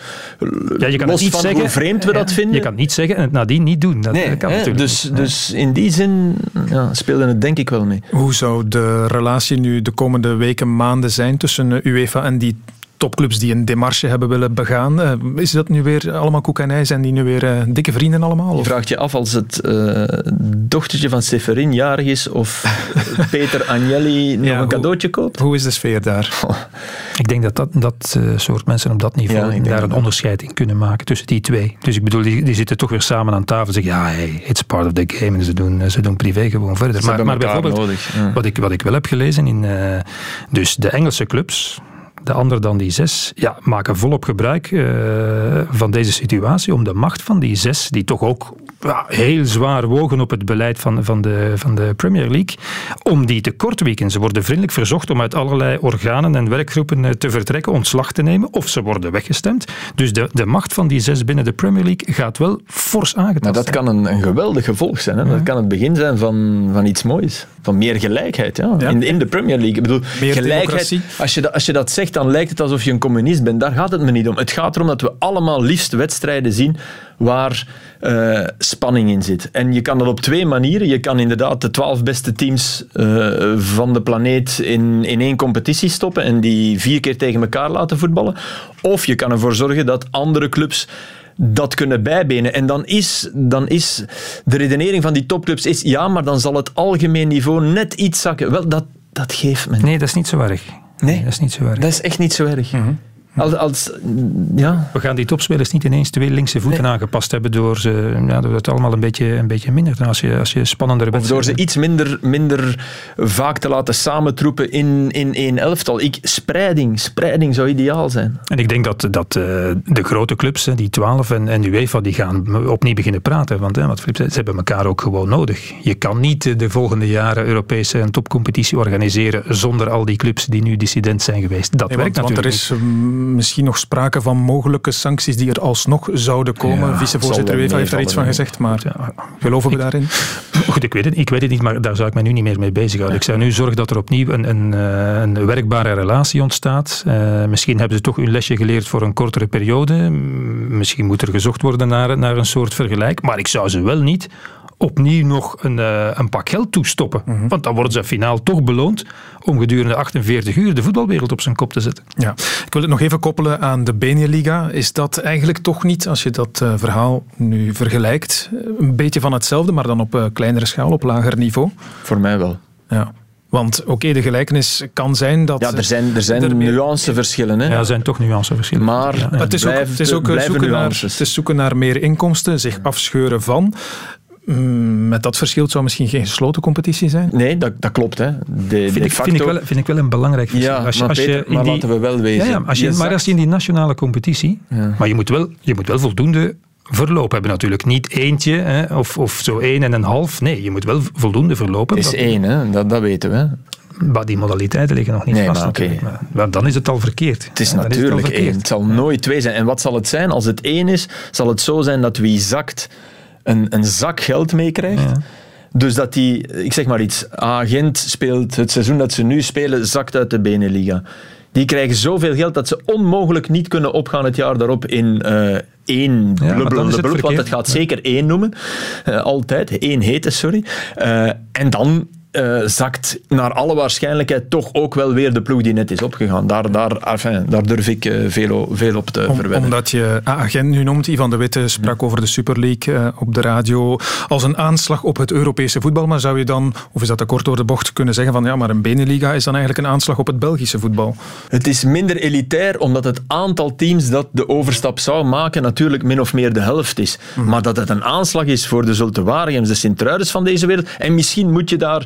ja, je kan los niet van zeggen, hoe vreemd we dat vinden. Je kan niet zeggen en het nadien niet doen. Dat, nee, dat kan hè, natuurlijk dus, niet. dus in die zin ja, speelde het denk ik wel mee. Hoe zou de relatie nu de komende weken, maanden zijn tussen UEFA en die topclubs die een demarche hebben willen begaan. Uh, is dat nu weer allemaal koek en ei? Zijn die nu weer uh, dikke vrienden allemaal? Je Of? vraagt je af als het uh, dochtertje van Severin jarig is of Peter Agnelli nog Ja, een hoe- cadeautje koopt. Hoe is de sfeer daar? Ik denk dat dat, dat eh, soort mensen op dat niveau ik denk daar een onderscheid in kunnen maken tussen die twee. Dus ik bedoel, die, die zitten toch weer samen aan tafel en zeggen, ja, hey, it's part of the game. En ze doen, ze doen privé gewoon verder. Ze maar bijvoorbeeld, nodig. Ja. wat, ik, wat ik wel heb gelezen in eh, dus de Engelse clubs, de ander dan die zes, ja, maken volop gebruik eh, van deze situatie om de macht van die zes, die toch ook heel zwaar wogen op het beleid van, van, de, van de Premier League, om die te kortweken. Ze worden vriendelijk verzocht om uit allerlei organen en werkgroepen eh, te vertrekken, ontslag te nemen, of ze worden weggestemd. Dus de, de macht van die zes binnen de Premier League gaat wel fors aangetast Maar dat zijn. kan een, een geweldig gevolg zijn. Hè? Dat kan het begin zijn van, van iets moois. Van meer gelijkheid. Ja. Ja. In, in de Premier League. Ik bedoel, Meer gelijkheid. Als je, dat, als je dat zegt, dan lijkt het alsof je een communist bent. Daar gaat het me niet om. Het gaat erom dat we allemaal liefst wedstrijden zien waar eh, spanning in zit. En je kan dat op twee manieren. Je kan inderdaad de twaalf beste teams eh, van de planeet in, in één competitie stoppen en die vier keer tegen elkaar laten voetballen. Of je kan ervoor zorgen dat andere clubs dat kunnen bijbenen. En dan is, dan is de redenering van die topclubs is ja, maar dan zal het algemeen niveau net iets zakken. Wel, dat, dat geeft me. Nee, dat is niet zo erg. Nee. dat is niet zo erg. Dat is echt niet zo erg. Als, als, ja. We gaan die topspelers niet ineens twee linkse voeten aangepast hebben door, ze, ja, door het allemaal een beetje, een beetje minder te. Als je, als je Of door ze iets minder, minder vaak te laten samentroepen in, in één elftal. Ik, spreiding, spreiding zou ideaal zijn. En ik denk dat, dat eh, de grote clubs, die 12 en, en UEFA, die gaan opnieuw beginnen praten. Want hè, wat Filip zei, ze hebben elkaar ook gewoon nodig. Je kan niet eh, de volgende jaren Europese een topcompetitie organiseren zonder al die clubs die nu dissident zijn geweest. Dat Nee, werkt want, want er natuurlijk is mm, misschien nog sprake van mogelijke sancties die er alsnog zouden komen. Ja, Vicevoorzitter UEFA heeft daar iets van gezegd, maar Ja. geloven we daarin? Goed, ik weet, het, ik weet het niet, maar daar zou ik me nu niet meer mee bezighouden. Ik zou nu zorgen dat er opnieuw een, een, eh, een werkbare relatie ontstaat. Eh, misschien hebben ze toch hun lesje geleerd voor een kortere periode. Misschien moet er gezocht worden naar, naar een soort vergelijk. Maar ik zou ze wel niet opnieuw nog een, eh, een pak geld toestoppen. Want dan worden ze finaal toch beloond om gedurende 48 uur de voetbalwereld op zijn kop te zetten. Ja. Ik wil het nog even koppelen aan de Beneliga. Is dat eigenlijk toch niet, als je dat eh, verhaal nu vergelijkt, eh, een beetje van hetzelfde, maar dan op eh, kleinere schaal, op lager niveau? Voor mij wel. Ja. Want oké, de gelijkenis kan zijn dat... Ja, er zijn, er zijn nuanceverschillen. Hè? Ja, er zijn toch nuanceverschillen. Maar ja. het, is ook, het is ook zoeken naar, het is zoeken naar meer inkomsten, zich afscheuren van. Mm, met dat verschil zou misschien geen gesloten competitie zijn? Nee, dat, dat klopt. Hè. De, vind, ik, vind, ik wel, vind ik wel een belangrijk verschil. Ja, als maar, als je maar die, laten we wel wezen. Ja, ja, als je, maar als je in die nationale competitie... Maar je moet wel, je moet wel voldoende verloop hebben natuurlijk. Niet eentje hè, of, of zo één en een half. Nee, je moet wel voldoende verlopen. Het is één, hè? Dat, dat weten we. Maar die modaliteiten liggen nog niet nee, vast. Maar, okay. maar, dan is het al verkeerd. Het is natuurlijk het één. Het zal nooit twee zijn. En wat zal het zijn? Als het één is, zal het zo zijn dat wie zakt een, een zak geld meekrijgt. Ja. Dus dat die, ik zeg maar iets, agent speelt het seizoen dat ze nu spelen, zakt uit de Beneliga. Die krijgen zoveel geld dat ze onmogelijk niet kunnen opgaan het jaar daarop in uh, één ja, het want het gaat zeker één noemen. Uh, altijd, één hete, sorry. Uh, en dan uh, zakt naar alle waarschijnlijkheid toch ook wel weer de ploeg die net is opgegaan. Daar, daar, enfin, daar durf ik uh, veel, veel op te Om, verwennen. Omdat je agent nu noemt, Ivan de Witte sprak over de Super League uh, op de radio als een aanslag op het Europese voetbal. Maar zou je dan, of is dat te kort door de bocht, kunnen zeggen van ja, maar een Beneliga is dan eigenlijk een aanslag op het Belgische voetbal? Het is minder elitair, omdat het aantal teams dat de overstap zou maken natuurlijk min of meer de helft is. Mm. Maar dat het een aanslag is voor de Zulte Waregems, de Sint-Truidens van deze wereld. En misschien moet je daar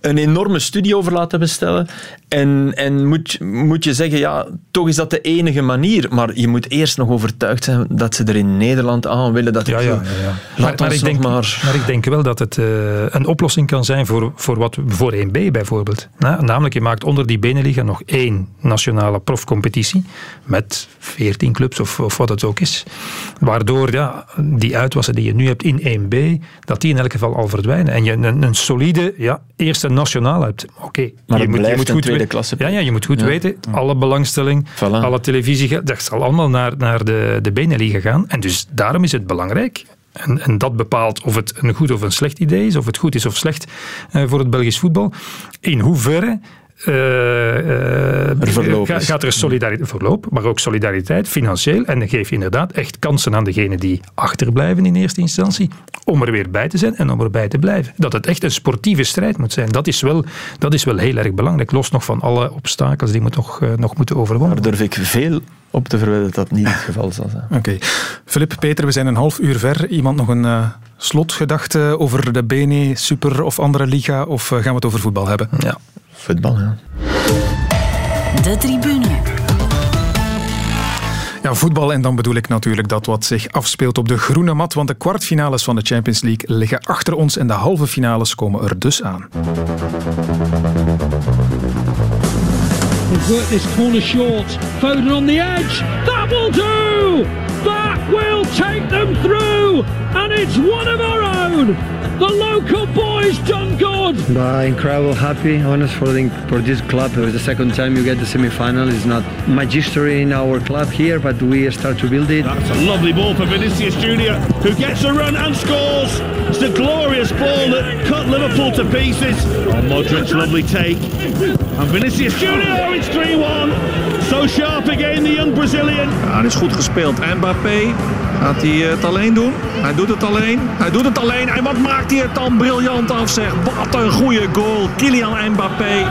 een enorme studie over laten bestellen. En, en moet, moet je zeggen, ja, toch is dat de enige manier. Maar je moet eerst nog overtuigd zijn dat ze er in Nederland aan willen. Dat ja, ja, ja, ja. Maar, maar, ik denk, maar... maar ik denk wel dat het uh, een oplossing kan zijn voor, voor, wat, voor 1B bijvoorbeeld. Na, namelijk, je maakt onder die Beneliga nog één nationale profcompetitie met 14 clubs of, of wat het ook is. Waardoor ja, die uitwassen die je nu hebt in 1B, dat die in elk geval al verdwijnen. En je een, een solide ja, eerste nationaal hebt. Oké, okay. maar je moet, je moet goed tweede klasse. Ja, ja, je moet goed ja. weten, alle belangstelling, voilà. alle televisie, dat zal allemaal naar, naar de, de Beneliga gaan. En dus daarom is het belangrijk en, en, dat bepaalt of het een goed of een slecht idee is, of het goed is of slecht uh, voor het Belgisch voetbal. In hoeverre uh, uh, ga, gaat er solidariteit, verloop, maar ook solidariteit financieel. En dan geef je inderdaad echt kansen aan degenen die achterblijven in eerste instantie, om er weer bij te zijn en om erbij te blijven. Dat het echt een sportieve strijd moet zijn, dat is wel, dat is wel heel erg belangrijk. Los nog van alle obstakels die moet nog, uh, nog moeten overwonnen Daar durf ik veel op te verwedden dat dat niet het geval zal zijn. Oké. Okay. Filip, Peter, we zijn een half uur ver. Iemand nog een uh, slotgedachte over de BNE, Super of andere liga? Of uh, gaan we het over voetbal hebben? Ja, voetbal, ja. De tribune. Ja, voetbal en dan bedoel ik natuurlijk dat wat zich afspeelt op de groene mat, want de kwartfinales van de Champions League liggen achter ons en de halve finales komen er dus aan. They've worked this corner short. Foden on the edge. That will do! That will take them through! And it's one of our own! The local boys done good! But incredible, happy, honest for, the, for this club. It was the second time you get the semi-final. It's not history in our club here, but we start to build it. That's a lovely ball for Vinicius Junior, who gets a run and scores. It's a glorious ball that cut Liverpool to pieces. Oh, Modric's lovely take. And Vinicius Junior, it's 3-1. So sharp again, the young Brazilian. Ja, dat is goed gespeeld. Mbappé, gaat hij het alleen doen? Hij doet het alleen. Hij doet het alleen. En wat maakt hij het dan briljant af, zeg. Wat een goede goal. Kylian Mbappé.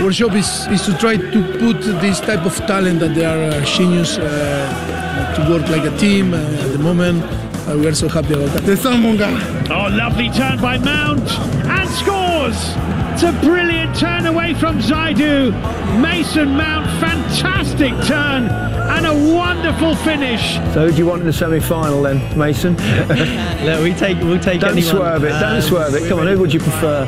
Our job is, is to try to put this type of talent that they are uh, genius uh, to work like a team uh, at the moment. Uh, we are so happy about that. There's someone Oh, lovely turn by Mount and scores. It's a brilliant turn away from Zaidu. Mason Mount, fantastic turn and a wonderful finish. So, who do you want in the semi-final then, Mason? Look, we take, we'll take. Don't anyone. swerve it. Don't um, swerve it. Come on, who would you prefer?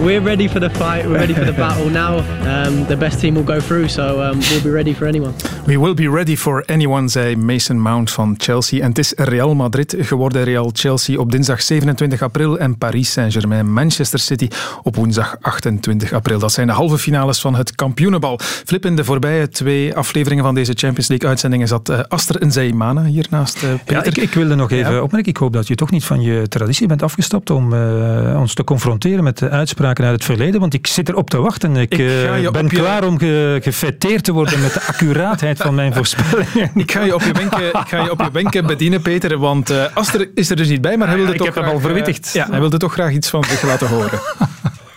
we're ready for the fight. We're ready for the battle now. Um, the best team will go through, so um, we'll be ready for anyone. We will be ready for anyone, zei Mason Mount van Chelsea. En het is Real Madrid geworden, Real Chelsea op dinsdag 27 april en Paris Saint-Germain Saint-Germain, Manchester City op woensdag 28 april. Dat zijn de halve finales van het kampioenenbal. Flip, in de voorbije twee afleveringen van deze Champions League-uitzendingen zat uh, Aster Nzaimana hier naast uh, Peter. Ja, ik, ik wilde nog even ja. opmerken. Ik hoop dat je toch niet van je traditie bent afgestapt om uh, ons te confronteren met de uitspraken uit het verleden, want ik zit erop te wachten. Ik, ik ben klaar om ge, gefeteerd te worden met de accuraatheid van mijn voorspellingen. Ik ga je op je wenken, ik ga je op je wenken bedienen, Peter, want Aster is er dus niet bij, maar hij wilde ik toch heb hem al verwittigd. Ja, hij wilde toch graag iets van zich laten horen.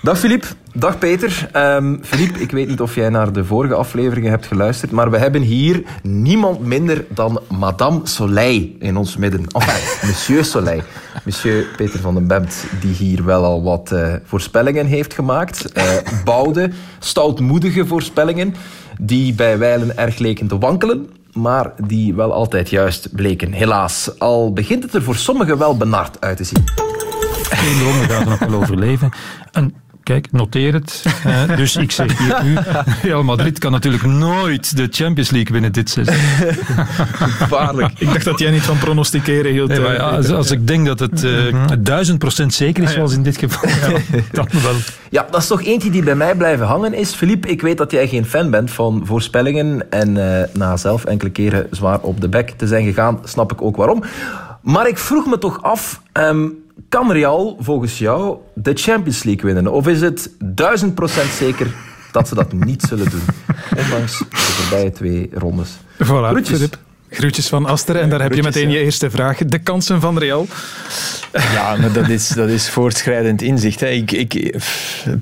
Dag Filip, dag Peter. Um, Filip, ik weet niet of jij naar de vorige afleveringen hebt geluisterd, maar we hebben hier niemand minder dan Madame Soleil in ons midden. Enfin, Monsieur Soleil. Monsieur Peter van den Bemt, die hier wel al wat uh, voorspellingen heeft gemaakt. Uh, bouwde, stoutmoedige voorspellingen, die bij wijlen erg leken te wankelen maar die wel altijd juist bleken. Helaas, al begint het er voor sommigen wel benard uit te zien. Geen ronde gaat er nog wel overleven. En Kijk, noteer het. Dus ik zeg hier nu, Real Madrid kan natuurlijk nooit de Champions League winnen dit seizoen. Gevaarlijk. ik dacht dat jij niet van pronosticeren hield. Nee, ja, als, als, ik denk dat het duizend uh, procent zeker is, zoals in dit geval, ja, dan wel. Ja, dat is toch eentje die bij mij blijven hangen is. Philippe, ik weet dat jij geen fan bent van voorspellingen en uh, na zelf enkele keren zwaar op de bek te zijn gegaan, snap ik ook waarom. Maar ik vroeg me toch af... Um, kan Real volgens jou de Champions League winnen? Of is het duizend procent zeker dat ze dat niet zullen doen? Ondanks de voorbije twee rondes. Voilà, Groetjes. Groetjes van Aster. En daar heb je meteen je eerste vraag. De kansen van Real. Ja, maar dat is, dat is voortschrijdend inzicht. Hè. Ik, ik,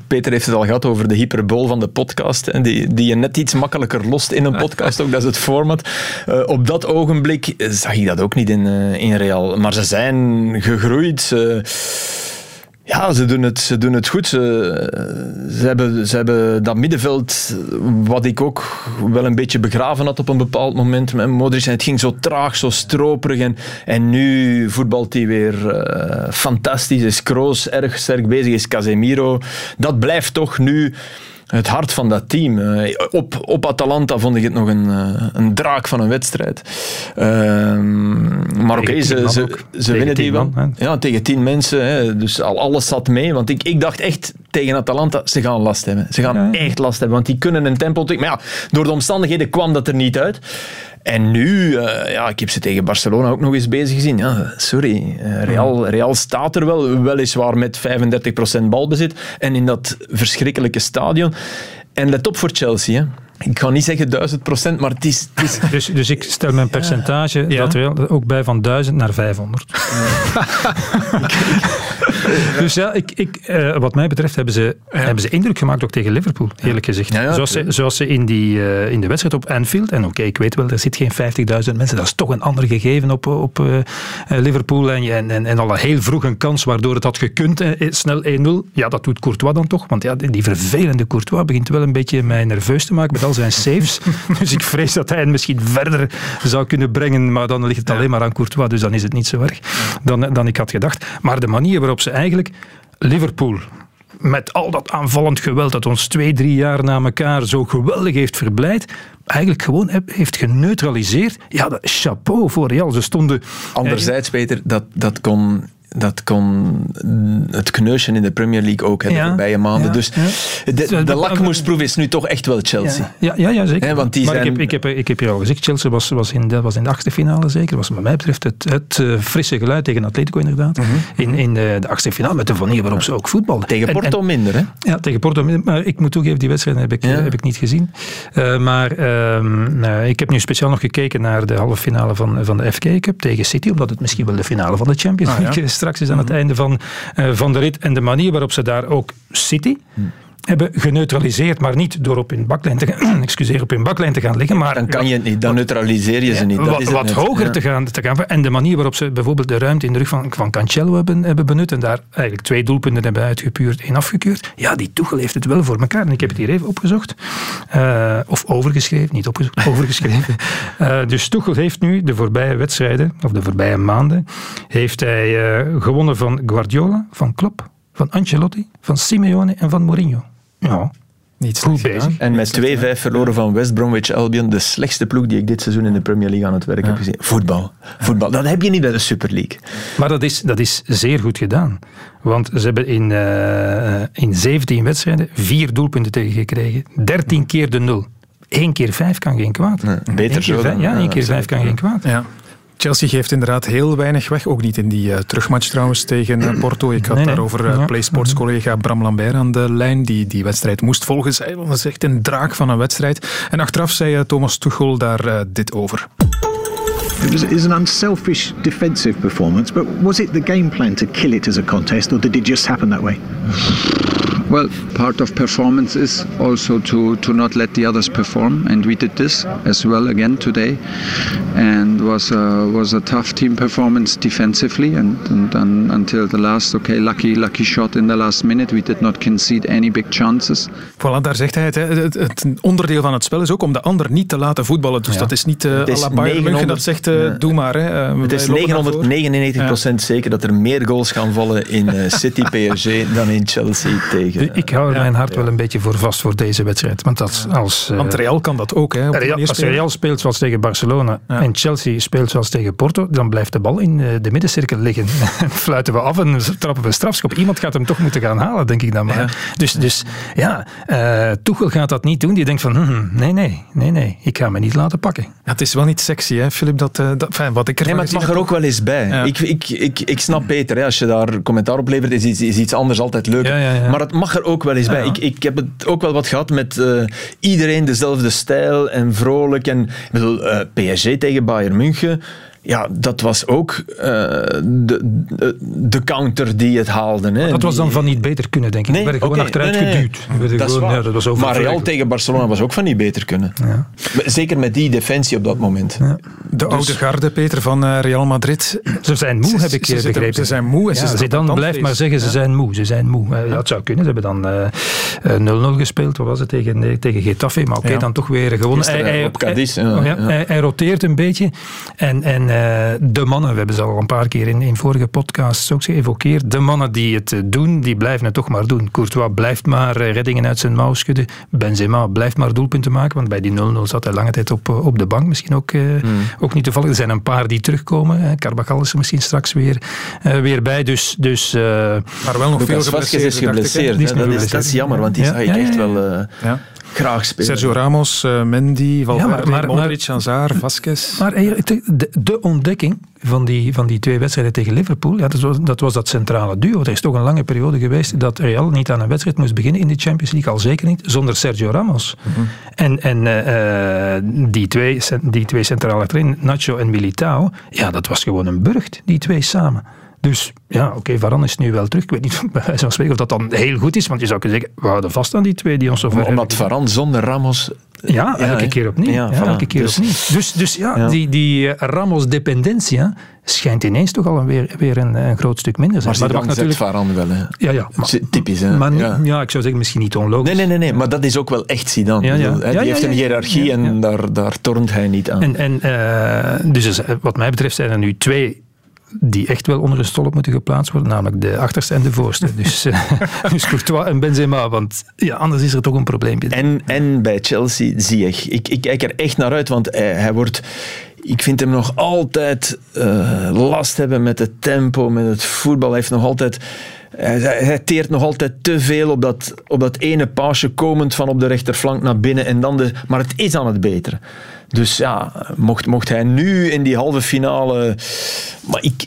Peter heeft het al gehad over de hyperbool van de podcast. Hè, die, die je net iets makkelijker lost in een podcast. Ook dat is het format. Uh, op dat ogenblik zag ik dat ook niet in, uh, in Real. Maar ze zijn gegroeid. Ze, ja, ze doen het, ze doen het goed. Ze, ze, hebben, ze hebben dat middenveld, wat ik ook wel een beetje begraven had op een bepaald moment. Met Modric, en het ging zo traag, zo stroperig. En, en nu voetbalt hij weer uh, fantastisch. Is Kroos erg sterk bezig, is Casemiro. Dat blijft toch nu het hart van dat team. Uh, op, op Atalanta vond ik het nog een, uh, een draak van een wedstrijd. Uh, maar oké, okay, ze, ze, ze winnen die wel. Man, ja, tegen tien mensen. Hè, dus al alles zat mee. Want ik, ik dacht echt tegen Atalanta, ze gaan last hebben. Ze gaan ja, echt last hebben. Want die kunnen een tempo... Maar ja, door de omstandigheden kwam dat er niet uit. En nu, uh, ja, ik heb ze tegen Barcelona ook nog eens bezig gezien. Ja, sorry, uh, Real, Real staat er wel, weliswaar met 35% balbezit. En in dat verschrikkelijke stadion. En let op voor Chelsea, hè. Ik ga niet zeggen 1000 procent, maar het is... Het is... Dus, dus ik stel mijn percentage ja. dat wel ook bij van 1000 naar 500. dus ja, ik, ik, uh, wat mij betreft hebben ze, ja. hebben ze indruk gemaakt ook tegen Liverpool, eerlijk gezegd. Ja, zoals, ze, zoals ze in, die, uh, in de wedstrijd op Anfield, en oké, okay, ik weet wel, er zit geen 50.000 mensen, dat is toch een ander gegeven op, op uh, Liverpool. En, en, en, en al een heel vroeg een kans waardoor het had gekund, snel 1-0. Ja, dat doet Courtois dan toch, want ja, die vervelende Courtois begint wel een beetje mij nerveus te maken met al zijn saves. dus ik vrees dat hij het misschien verder zou kunnen brengen, maar dan ligt het alleen maar aan Courtois, dus dan is het niet zo erg dan, dan ik had gedacht. Maar de manier waarop ze eigenlijk Liverpool met al dat aanvallend geweld dat ons twee, drie jaar na elkaar zo geweldig heeft verblijd, eigenlijk gewoon heeft geneutraliseerd. Ja, dat, chapeau voor Real. Ze stonden... Anderzijds, Peter, dat, dat kon dat kon het kneusje in de Premier League ook hebben ja, de voorbije maanden. Ja, dus ja. de, de lakmoesproef is nu toch echt wel Chelsea. Ja, ja, ja zeker. He, want die maar zijn... ik, heb, ik, heb, ik heb je al gezegd, Chelsea was, was, in, de, was in de achtste finale zeker. was wat mij betreft het, het uh, frisse geluid tegen Atletico inderdaad. Mm -hmm. In, in de, de achtste finale, met de manier waarop ze ook voetbalden. Tegen Porto en, en, minder, hè? Ja, tegen Porto minder. Maar ik moet toegeven, die wedstrijd heb ik, heb ik niet gezien. Uh, maar um, uh, ik heb nu speciaal nog gekeken naar de halve finale van, van de FK Cup tegen City, omdat het misschien wel de finale van de Champions League ah, straks is aan het einde van uh, van de rit en de manier waarop ze daar ook City. Hebben geneutraliseerd, maar niet door op hun baklijn te gaan, excuseer, op hun baklijn te gaan liggen. Maar dan kan je het niet, dan neutraliseer je ze niet. Dat wat is wat hoger ja. te, gaan, te gaan. En de manier waarop ze bijvoorbeeld de ruimte in de rug van, van Cancelo hebben, hebben benut en daar eigenlijk twee doelpunten hebben uitgepuurd en afgekeurd. Ja, die Tuchel heeft het wel voor elkaar. En ik heb het hier even opgezocht. Uh, of overgeschreven, niet opgezocht, overgeschreven. Uh, dus Tuchel heeft nu de voorbije wedstrijden, of de voorbije maanden, heeft hij uh, gewonnen van Guardiola, van Klopp, van Ancelotti, van Simeone en van Mourinho. Ja, Niet goed bezig. En met 2-5 verloren van West Bromwich Albion, de slechtste ploeg die ik dit seizoen in de Premier League aan het werk heb gezien. Voetbal. Voetbal. Dat heb je niet bij de Super League. Maar dat is, dat is zeer goed gedaan. Want ze hebben in, uh, in 17 wedstrijden vier doelpunten tegengekregen. 13 keer de nul. Eén keer vijf kan geen kwaad. Nee, beter Eén keer zo. vijf- dan- ja, één ja, keer vijf zeker. kan geen kwaad. Ja. Chelsea geeft inderdaad heel weinig weg. Ook niet in die eh, terugmatch trouwens tegen eh, Porto. Ik had Nee, nee. daarover eh, Ja. PlaySports-collega Bram Lambert aan de lijn. Die die wedstrijd moest volgen. Dat is echt een draak van een wedstrijd. En achteraf zei eh, Thomas Tuchel daar eh, dit over. It was, it was an unselfish defensive performance, but was it the game plan to kill it as a contest, or did it just happen that way? Well, part of performance is also to, to not let the others perform, and we did this as well again today, and was a, was a tough team performance defensively, and, and, and until the last okay lucky lucky shot in the last minute, we did not concede any big chances. Voilà, daar zegt hij het, hè. Het, het onderdeel van het spel is ook om de ander niet te laten voetballen. Dus Ja. dat is niet uh, Het is à la Bayern München 900 dat zegt, eh, Ja. doe maar. Hè. Eh, Het is lopen daarvoor. 999% zeker dat er meer goals gaan vallen in City PSG dan in Chelsea tegen. Ik hou er mijn hart wel een beetje voor vast voor deze wedstrijd. Want als, als, eh, Want Real kan dat ook. Hè, Real, als. Real speelt zoals tegen Barcelona Ja. en Chelsea speelt zoals tegen Porto, dan blijft de bal in eh, de middencirkel liggen. En fluiten we af en trappen we strafschop. Iemand gaat hem toch moeten gaan halen, denk ik dan maar. Dus, dus ja, eh Tuchel gaat dat niet doen. Die denkt van, hm, nee, nee, nee, nee, ik ga me niet laten pakken. Ja, het is wel niet sexy, hè, Filip. Dat, eh, dat, enfin, wat ik ervan Nee, maar het mag er ook wel eens bij. Ja. Ik, ik, ik, ik snap beter, hè, als je daar commentaar op levert, is iets, is iets anders altijd leuk. Ja, ja, ja. Maar het mag er ook wel eens bij. Ik, ik heb het ook wel wat gehad met eh, iedereen dezelfde stijl en vrolijk. En, ik bedoel, eh, PSG tegen Bayern München. Ja, dat was ook eh, de, de, de counter die het haalde. Hè. Dat was dan van niet beter kunnen, denk ik. Nee, We werden gewoon achteruit nee, nee, nee. geduwd. We werden Dat gewoon, ja, dat was maar Real tegen Barcelona was ook van niet beter kunnen. Zeker met die defensie op dat moment. De oude Dus- garde, Peter, van eh, Real Madrid. Ze zijn moe, heb ik Ze eh, zitten- begrepen. Ze zijn moe. En ze Ja, het blijft maar zeggen, ze zijn moe. Ze zijn moe. Eh, Ja, het zou kunnen. Ze hebben dan eh, eh, 0-0 gespeeld. Wat was het? Tegen, nee, tegen Getafe. Maar oké, Ja. dan toch weer gewonnen. Gisteren op Cadiz, ja, ja, ja. Hij, hij roteert een beetje. En, en eh, de mannen, we hebben ze al een paar keer in, in vorige podcasts ook geëvokeerd. De mannen die het eh, doen, die blijven het toch maar doen. Courtois blijft maar eh, reddingen uit zijn mouw schudden. Benzema blijft maar doelpunten maken. Want bij die 0-0 zat hij lange tijd op, eh, op de bank. Misschien ook, eh, ook niet toevallig. Er zijn een paar die terugkomen. hè. Carvajal is er misschien straks weer, eh, weer bij. Dus, dus, eh, maar wel nog Lucas Vazquez is geblesseerd. hè. Dat, is, dat is jammer, want die Ja, zag ik echt ja. wel eh, Ja. Graag spelen. Sergio Ramos, eh, Mendy, Valverde, maar- Modric, Hazard, Vasquez. Maar eigenlijk, de, de ontdekking van die, van die twee wedstrijden tegen Liverpool, ja, dat, was, dat was dat centrale duo. Er is toch een lange periode geweest dat Real niet aan een wedstrijd moest beginnen in de Champions League, al zeker niet, zonder Sergio Ramos. En, en eh, eh, die, twee, die twee centrale achterin, Nacho en Militao, ja, dat was gewoon een burcht, die twee samen. Dus ja, oké, Varane is nu wel terug. Ik weet niet bij wijze van spreken of dat dan heel goed is, want je zou kunnen zeggen, we houden vast aan die twee die ons zo ver Omdat Varane zonder Ramos... ja, elke keer opnieuw. Ja, Ja, voilà. elke keer Dus- opnieuw. Dus, dus ja, die, die eh, Ramos-dependentia schijnt ineens toch al een weer, weer een, een groot stuk minder zijn. Maar dat Zidane zet Varane wel. Hè. Ja, ja. Typisch, hè. Maar ja. ik zou zeggen misschien niet onlogisch. Nee, nee, nee, nee, maar dat is ook wel echt Zidane. Ja, die heeft een hiërarchie en daar, daar tornt hij niet aan. En, en, eh, dus eh, wat mij betreft zijn er nu twee die echt wel onder een stolp moeten geplaatst worden, namelijk de achterste en de voorste. Dus, eh, dus Courtois en Benzema, want ja, anders is er toch een probleempje. En, en bij Chelsea zie ik, ik, ik kijk er echt naar uit, want hij, hij wordt... Ik vind hem nog altijd eh, last hebben met het tempo, met het voetbal. Hij heeft nog altijd... Hij, hij teert nog altijd te veel op dat, op dat ene paasje komend van op de rechterflank naar binnen. En dan de, maar het is aan het beteren. Dus ja, mocht, mocht hij nu in die halve finale... Maar ik,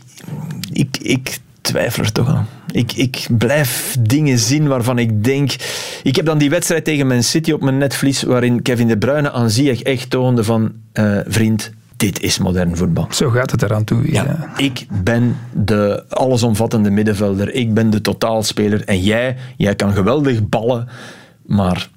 ik, ik twijfel er toch aan. Ik, ik blijf dingen zien waarvan ik denk... Ik heb dan die wedstrijd tegen Man City op mijn netvlies, waarin Kevin De Bruyne aan Ziyech echt toonde van... eh, vriend, dit is modern voetbal. Zo gaat het eraan toe. Ja. Ik ben de allesomvattende middenvelder. Ik ben de totaalspeler. En jij, jij kan geweldig ballen, maar...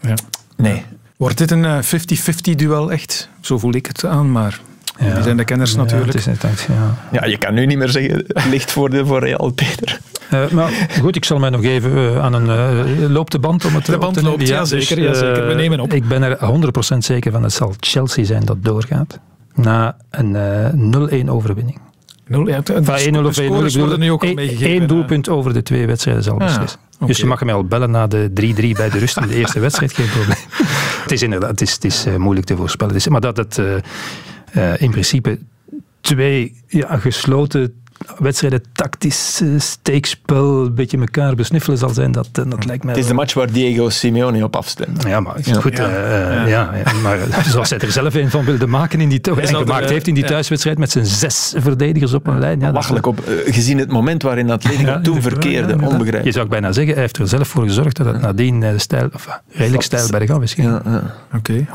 Ja. Nee. Wordt dit een eh, 50-50 duel echt? Zo voel ik het aan, maar die zijn de kenners natuurlijk. Ja, het is net ja. Ja, je kan nu niet meer zeggen, het ligt voor, de, voor Real, Peter. Eh, maar goed, ik zal mij nog even eh, aan een... eh, loopt de band om het De band te loopt, ja, dus, zeker, ja, zeker. We eh, nemen op. Ik ben er 100% zeker van, het zal Chelsea zijn dat doorgaat. Na een eh, 0-1 overwinning. 0-1 0 ja, de Van 1-0 of 1-0. scores worden nu ook Eén- doelpunt over de twee wedstrijden zal Ah, beslissen. Dus je mag mij al bellen na de 3-3 bij de rust in de eerste wedstrijd, geen probleem. het is inderdaad het is, het is, eh, moeilijk te voorspellen. Het maar dat het eh, eh, in principe twee ja, gesloten wedstrijden, tactisch eh, steekspel, een beetje elkaar besniffelen zal zijn, dat, eh, dat lijkt mij... Het is de match waar Diego Simeone op afstemt. Ja, maar Ja. goed, Ja. eh, Ja. ja. ja, maar zoals hij er zelf een van wilde maken in die en gemaakt er, heeft in die ja. thuiswedstrijd met zijn zes verdedigers op een lijn. Ja, dat- Lachelijk op, gezien het moment waarin Atletico Ja, toen ja, verkeerde, onbegrijpelijk. Je zou ook bijna zeggen, hij heeft er zelf voor gezorgd dat het nadien stijl, of, redelijk stijl bergaf is gegaan. Oké,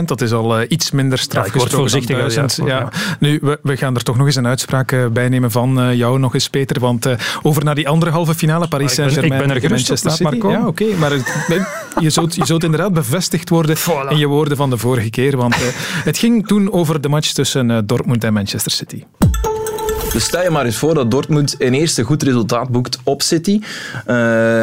100% dat is al iets minder straf. Ja, ik word 1000. ja. Ja. Nu, we, we gaan er toch nog eens een uitspraak bij nemen van eh, jou nog eens, Peter. Want eh, over naar die andere halve finale, Paris Saint-Germain ik ben er gerust op, Manchester maar. Ja, oké, maar je, zult, je zult inderdaad bevestigd worden in je woorden van de vorige keer. Want eh, het ging toen over de match tussen Dortmund en Manchester City. Dus stel je maar eens voor dat Dortmund een eerste goed resultaat boekt op City. Eh,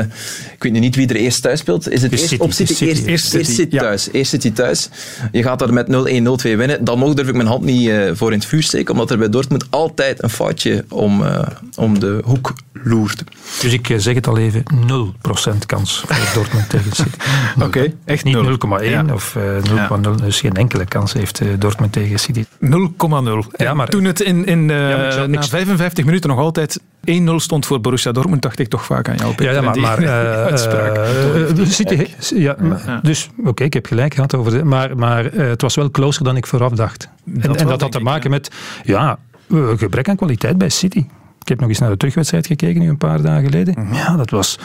ik weet nu niet wie er eerst thuis speelt. Is het eerst City, op City? City. Eerst, Eerst eerst City, City ja. thuis. Eerst City thuis. Je gaat daar met 0-1, 0-2 winnen. Dan nog durf ik mijn hand niet eh, voor in het vuur steken, omdat er bij Dortmund altijd een foutje om, eh, om de hoek loert. Dus ik eh, zeg het al even, 0% kans voor Dortmund tegen City. Oké, echt Niet 0,1 nul. Ja. of eh 0,0, dus geen enkele kans heeft eh, Dortmund tegen City. 0,0. Ja, maar- Toen het in, in, eh, na ik- 55 minuten nog altijd 1-0 stond voor Borussia Dortmund, dacht ik toch vaak aan jou, Peter. Ja, maar, eh, uitspraak. eh, eh, City, ja, dus oké, ik heb gelijk gehad over de, maar, maar eh, het was wel closer dan ik vooraf dacht. En en wel, dat had te ik, maken met ja, eh, gebrek aan kwaliteit bij City. Ik heb nog eens naar de terugwedstrijd gekeken, nu een paar dagen geleden. Mhm. Ja, dat was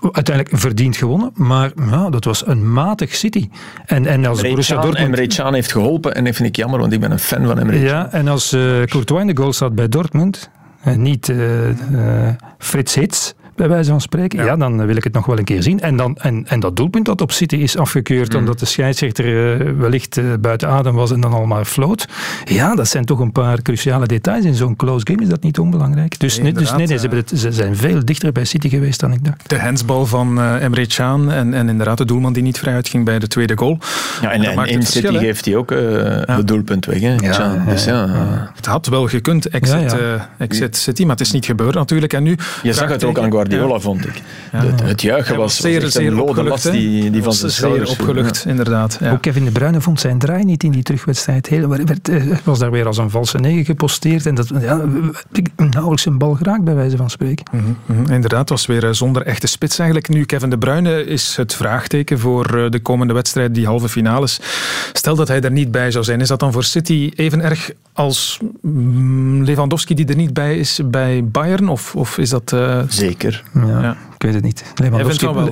uiteindelijk verdiend gewonnen, maar ja, dat was een matig City. En, en als Emre Borussia Can, Dortmund... Emre Can heeft geholpen en dat vind ik jammer, want ik ben een fan van Emre Can. Ja, en als eh Courtois in de goal staat bij Dortmund, en niet eh, eh, Frits Hits, bij wijze van spreken, ja. dan wil ik het nog wel een keer zien. En, dan, en, en dat doelpunt dat op City is afgekeurd, omdat de scheidsrechter eh, wellicht eh, buiten adem was en dan allemaal floot. Ja, dat zijn toch een paar cruciale details. In zo'n close game is dat niet onbelangrijk. Dus nee, dus nee, nee ze, hebben het- ze zijn veel dichter bij City geweest dan ik dacht. De handsbal van eh Emre Can en, en inderdaad de doelman die niet vrij uitging bij de tweede goal. Ja, en, in City geeft hij ook eh, het doelpunt weg. Hè, Can. Dus ja, Het had wel gekund, exit, Ja, ja. eh, exit City, maar het is niet gebeurd natuurlijk. En nu Je zag het ook aan Guardiola, vond ik. Het, het juichen was, was zeer, zeer een lode opgelucht, last die, die van zijn schouders viel. opgelucht, Ja. inderdaad. Ja. Ook Kevin De Bruyne vond zijn draai niet in die terugwedstrijd. Heel, werd, eh, was daar weer als een valse negen geposteerd. En dat, ja, ik nauwelijks een bal geraakt, bij wijze van spreken. Mhm, mhm. Inderdaad, het was weer eh, zonder echte spits eigenlijk. Nu, Kevin De Bruyne is het vraagteken voor eh, de komende wedstrijd, die halve finales. Stel dat hij er niet bij zou zijn, is dat dan voor City even erg als mm, Lewandowski die er niet bij is bij Bayern? Of, of is dat... eh, Zeker. Ja, Ik weet het niet.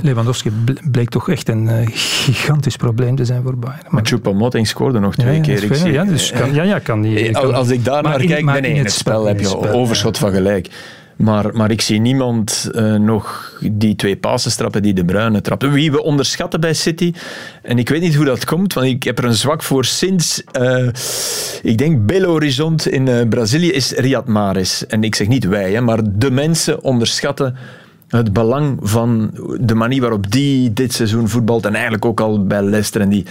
Lewandowski, bleek toch echt een eh, gigantisch probleem te zijn voor Bayern. Maar Choupo-Moting scoorde nog twee ja, keer. Ik zie- ja, dus kan- ja, ja, kan die- Eh, kan- als ik daar maar naar in- kijk, nee, nee, in in het het spel spel, heb je overschot van gelijk. Maar, maar ik zie niemand eh, nog die twee passes trappen die De Bruyne trappen. Wie we onderschatten bij City, en ik weet niet hoe dat komt, want ik heb er een zwak voor sinds, eh, ik denk Belo Horizonte in eh, Brazilië, is Riyad Mahrez. En ik zeg niet wij, hè, maar de mensen onderschatten het belang van de manier waarop die dit seizoen voetbalt en eigenlijk ook al bij Leicester en die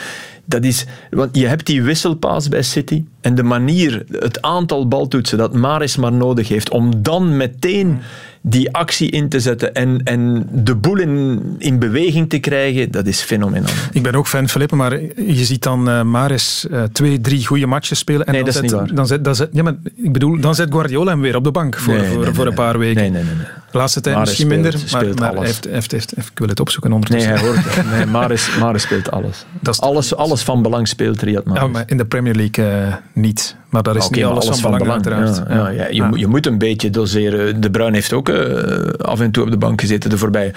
dat is, want je hebt die wisselpaas bij City en de manier, het aantal baltoetsen dat Maris maar nodig heeft om dan meteen die actie in te zetten en, en de boel in, in beweging te krijgen, dat is fenomenaal. Ik ben ook fan, Felipe, maar je ziet dan eh Maris eh, twee, drie goede matches spelen. En Nee, dan dat is zet, niet waar. Dan zet, dan zet, ja, maar ik bedoel, dan zet Guardiola hem weer op de bank voor, Nee, voor, nee, voor nee, een paar weken. Nee, nee, nee. nee. De laatste tijd misschien speelt- minder, maar, speelt maar heeft, heeft, heeft, ik wil het opzoeken Nee, ondertussen. hij hoort. Nee, Maris, Maris speelt alles. alles. Alles van belang speelt Riyad Mahrez. Ja, maar in de Premier League eh, niet. Maar daar is Oké, niet maar alles, van belang, uiteraard. Ja, ja, je, moet- je moet een beetje doseren. De Bruin heeft ook eh, af en toe op de bank gezeten de voorbije.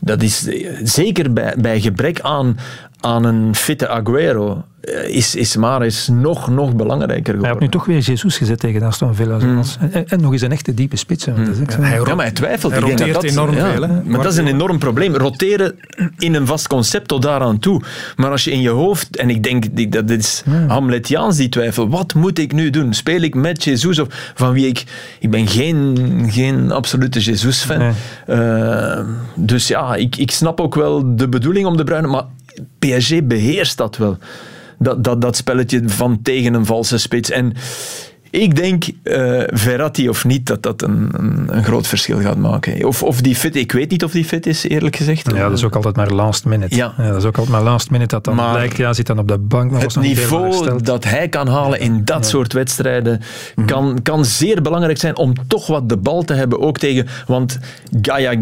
Dat is eh, zeker bij, bij gebrek aan, aan een fitte Aguero. eh, Is, is Maris nog, nog belangrijker Hij had geworden. nu toch weer Jesus gezet tegen Aston Villa. zoals- En, en nog eens een echte diepe spits. dat is echt zo. ja, maar hij twijfelt. hij roteert dat- enorm ja, veel, hè, Maar dat is een enorm probleem. Roteren in een vast concept tot daaraan toe. Maar als je in je hoofd, en ik denk dat dit is Hamletiaans die twijfel, wat moet ik nu doen? Speel ik met Jesus of van wie ik... Ik ben geen, geen absolute Jesus-fan. Eh, dus ja, ik, ik snap ook wel de bedoeling om de Bruyne, maar PSG beheerst dat wel. Dat, dat, dat spelletje van tegen een valse spits. En Ik denk, uh, Verratti of niet, dat dat een, een, een, groot verschil gaat maken. Of, of die fit, ik weet niet of die fit is, eerlijk gezegd. Ja, dat is ook altijd maar last minute. Ja. ja dat is ook altijd maar last minute dat dan maar lijkt, ja, zit dan op de bank. Maar het niveau dat hij kan halen in dat soort wedstrijden mm kan, kan zeer belangrijk zijn om toch wat de bal te hebben, ook tegen, want Gaia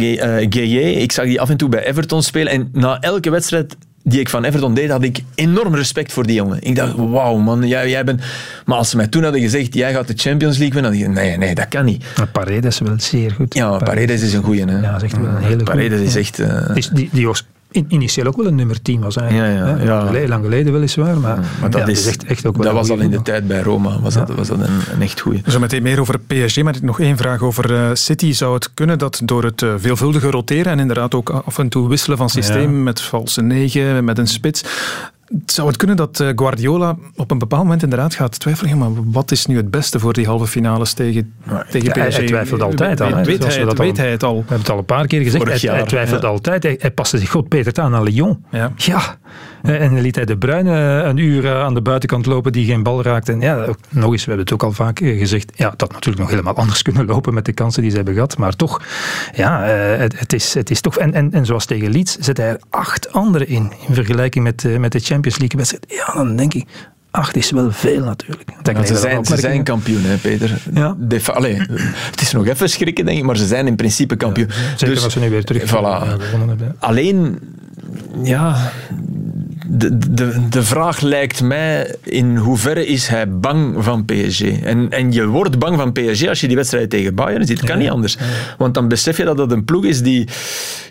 Gueye, ik zag die af en toe bij Everton spelen en na elke wedstrijd die ik van Everton deed, had ik enorm respect voor die jongen. Ik dacht, wauw man, jij, jij bent... Maar als ze mij toen hadden gezegd, jij gaat de Champions League winnen, dan dacht ik, nee, nee, dat kan niet. Maar Paredes wel zeer goed. Ja, Paredes, is een goeie. Hè. Ja, dat is echt wel een hele Paredes is echt... Uh... Die, die, die was initieel ook wel een nummer 10 was eigenlijk. Ja, ja, ja. Lang, lang geleden weliswaar, maar, maar dat, is, echt, echt ook wel dat was al in de tijd bij Roma, was dat, was dat een, een echt goeie. Zo meteen meer over PSG, maar nog één vraag over uh, City. Zou het kunnen dat door het uh, veelvuldige roteren en inderdaad ook af en toe wisselen van systeem met valse negen, met een spits, zou het kunnen dat eh, Guardiola op een bepaald moment inderdaad gaat twijfelen, maar wat is nu het beste voor die halve finales tegen, tegen PSG? Hij twijfelt altijd al. Weet, weet, hij, het, weet hij het al? We hebben het al een paar keer gezegd. Hij, hij, twijfelt ja. altijd. Hij, hij paste zich goed Peter aan aan Lyon. Ja. ja. En dan liet hij de Bruyne een uur aan de buitenkant lopen die geen bal raakte. En ja, nog eens, we hebben het ook al vaak gezegd. Ja, dat natuurlijk nog helemaal anders kunnen lopen met de kansen die ze hebben gehad. Maar toch, ja, het, het, is, het is toch... En, en, en zoals tegen Leeds zet hij er acht anderen in. In vergelijking met, met de Champions League wedstrijd. Ja, dan denk ik, acht is wel veel natuurlijk. Ja, ze, zijn, ze zijn kampioen, hè, Peter. Ja. De, allee, het is nog even schrikken, denk ik, maar ze zijn in principe kampioen. Ja, zeker dus, als ze nu weer terug voilà. Alleen, ja, de, de, de vraag lijkt mij in hoeverre is hij bang van PSG. En, en je wordt bang van PSG als je die wedstrijd tegen Bayern ziet. Het kan niet anders. Want dan besef je dat dat een ploeg is die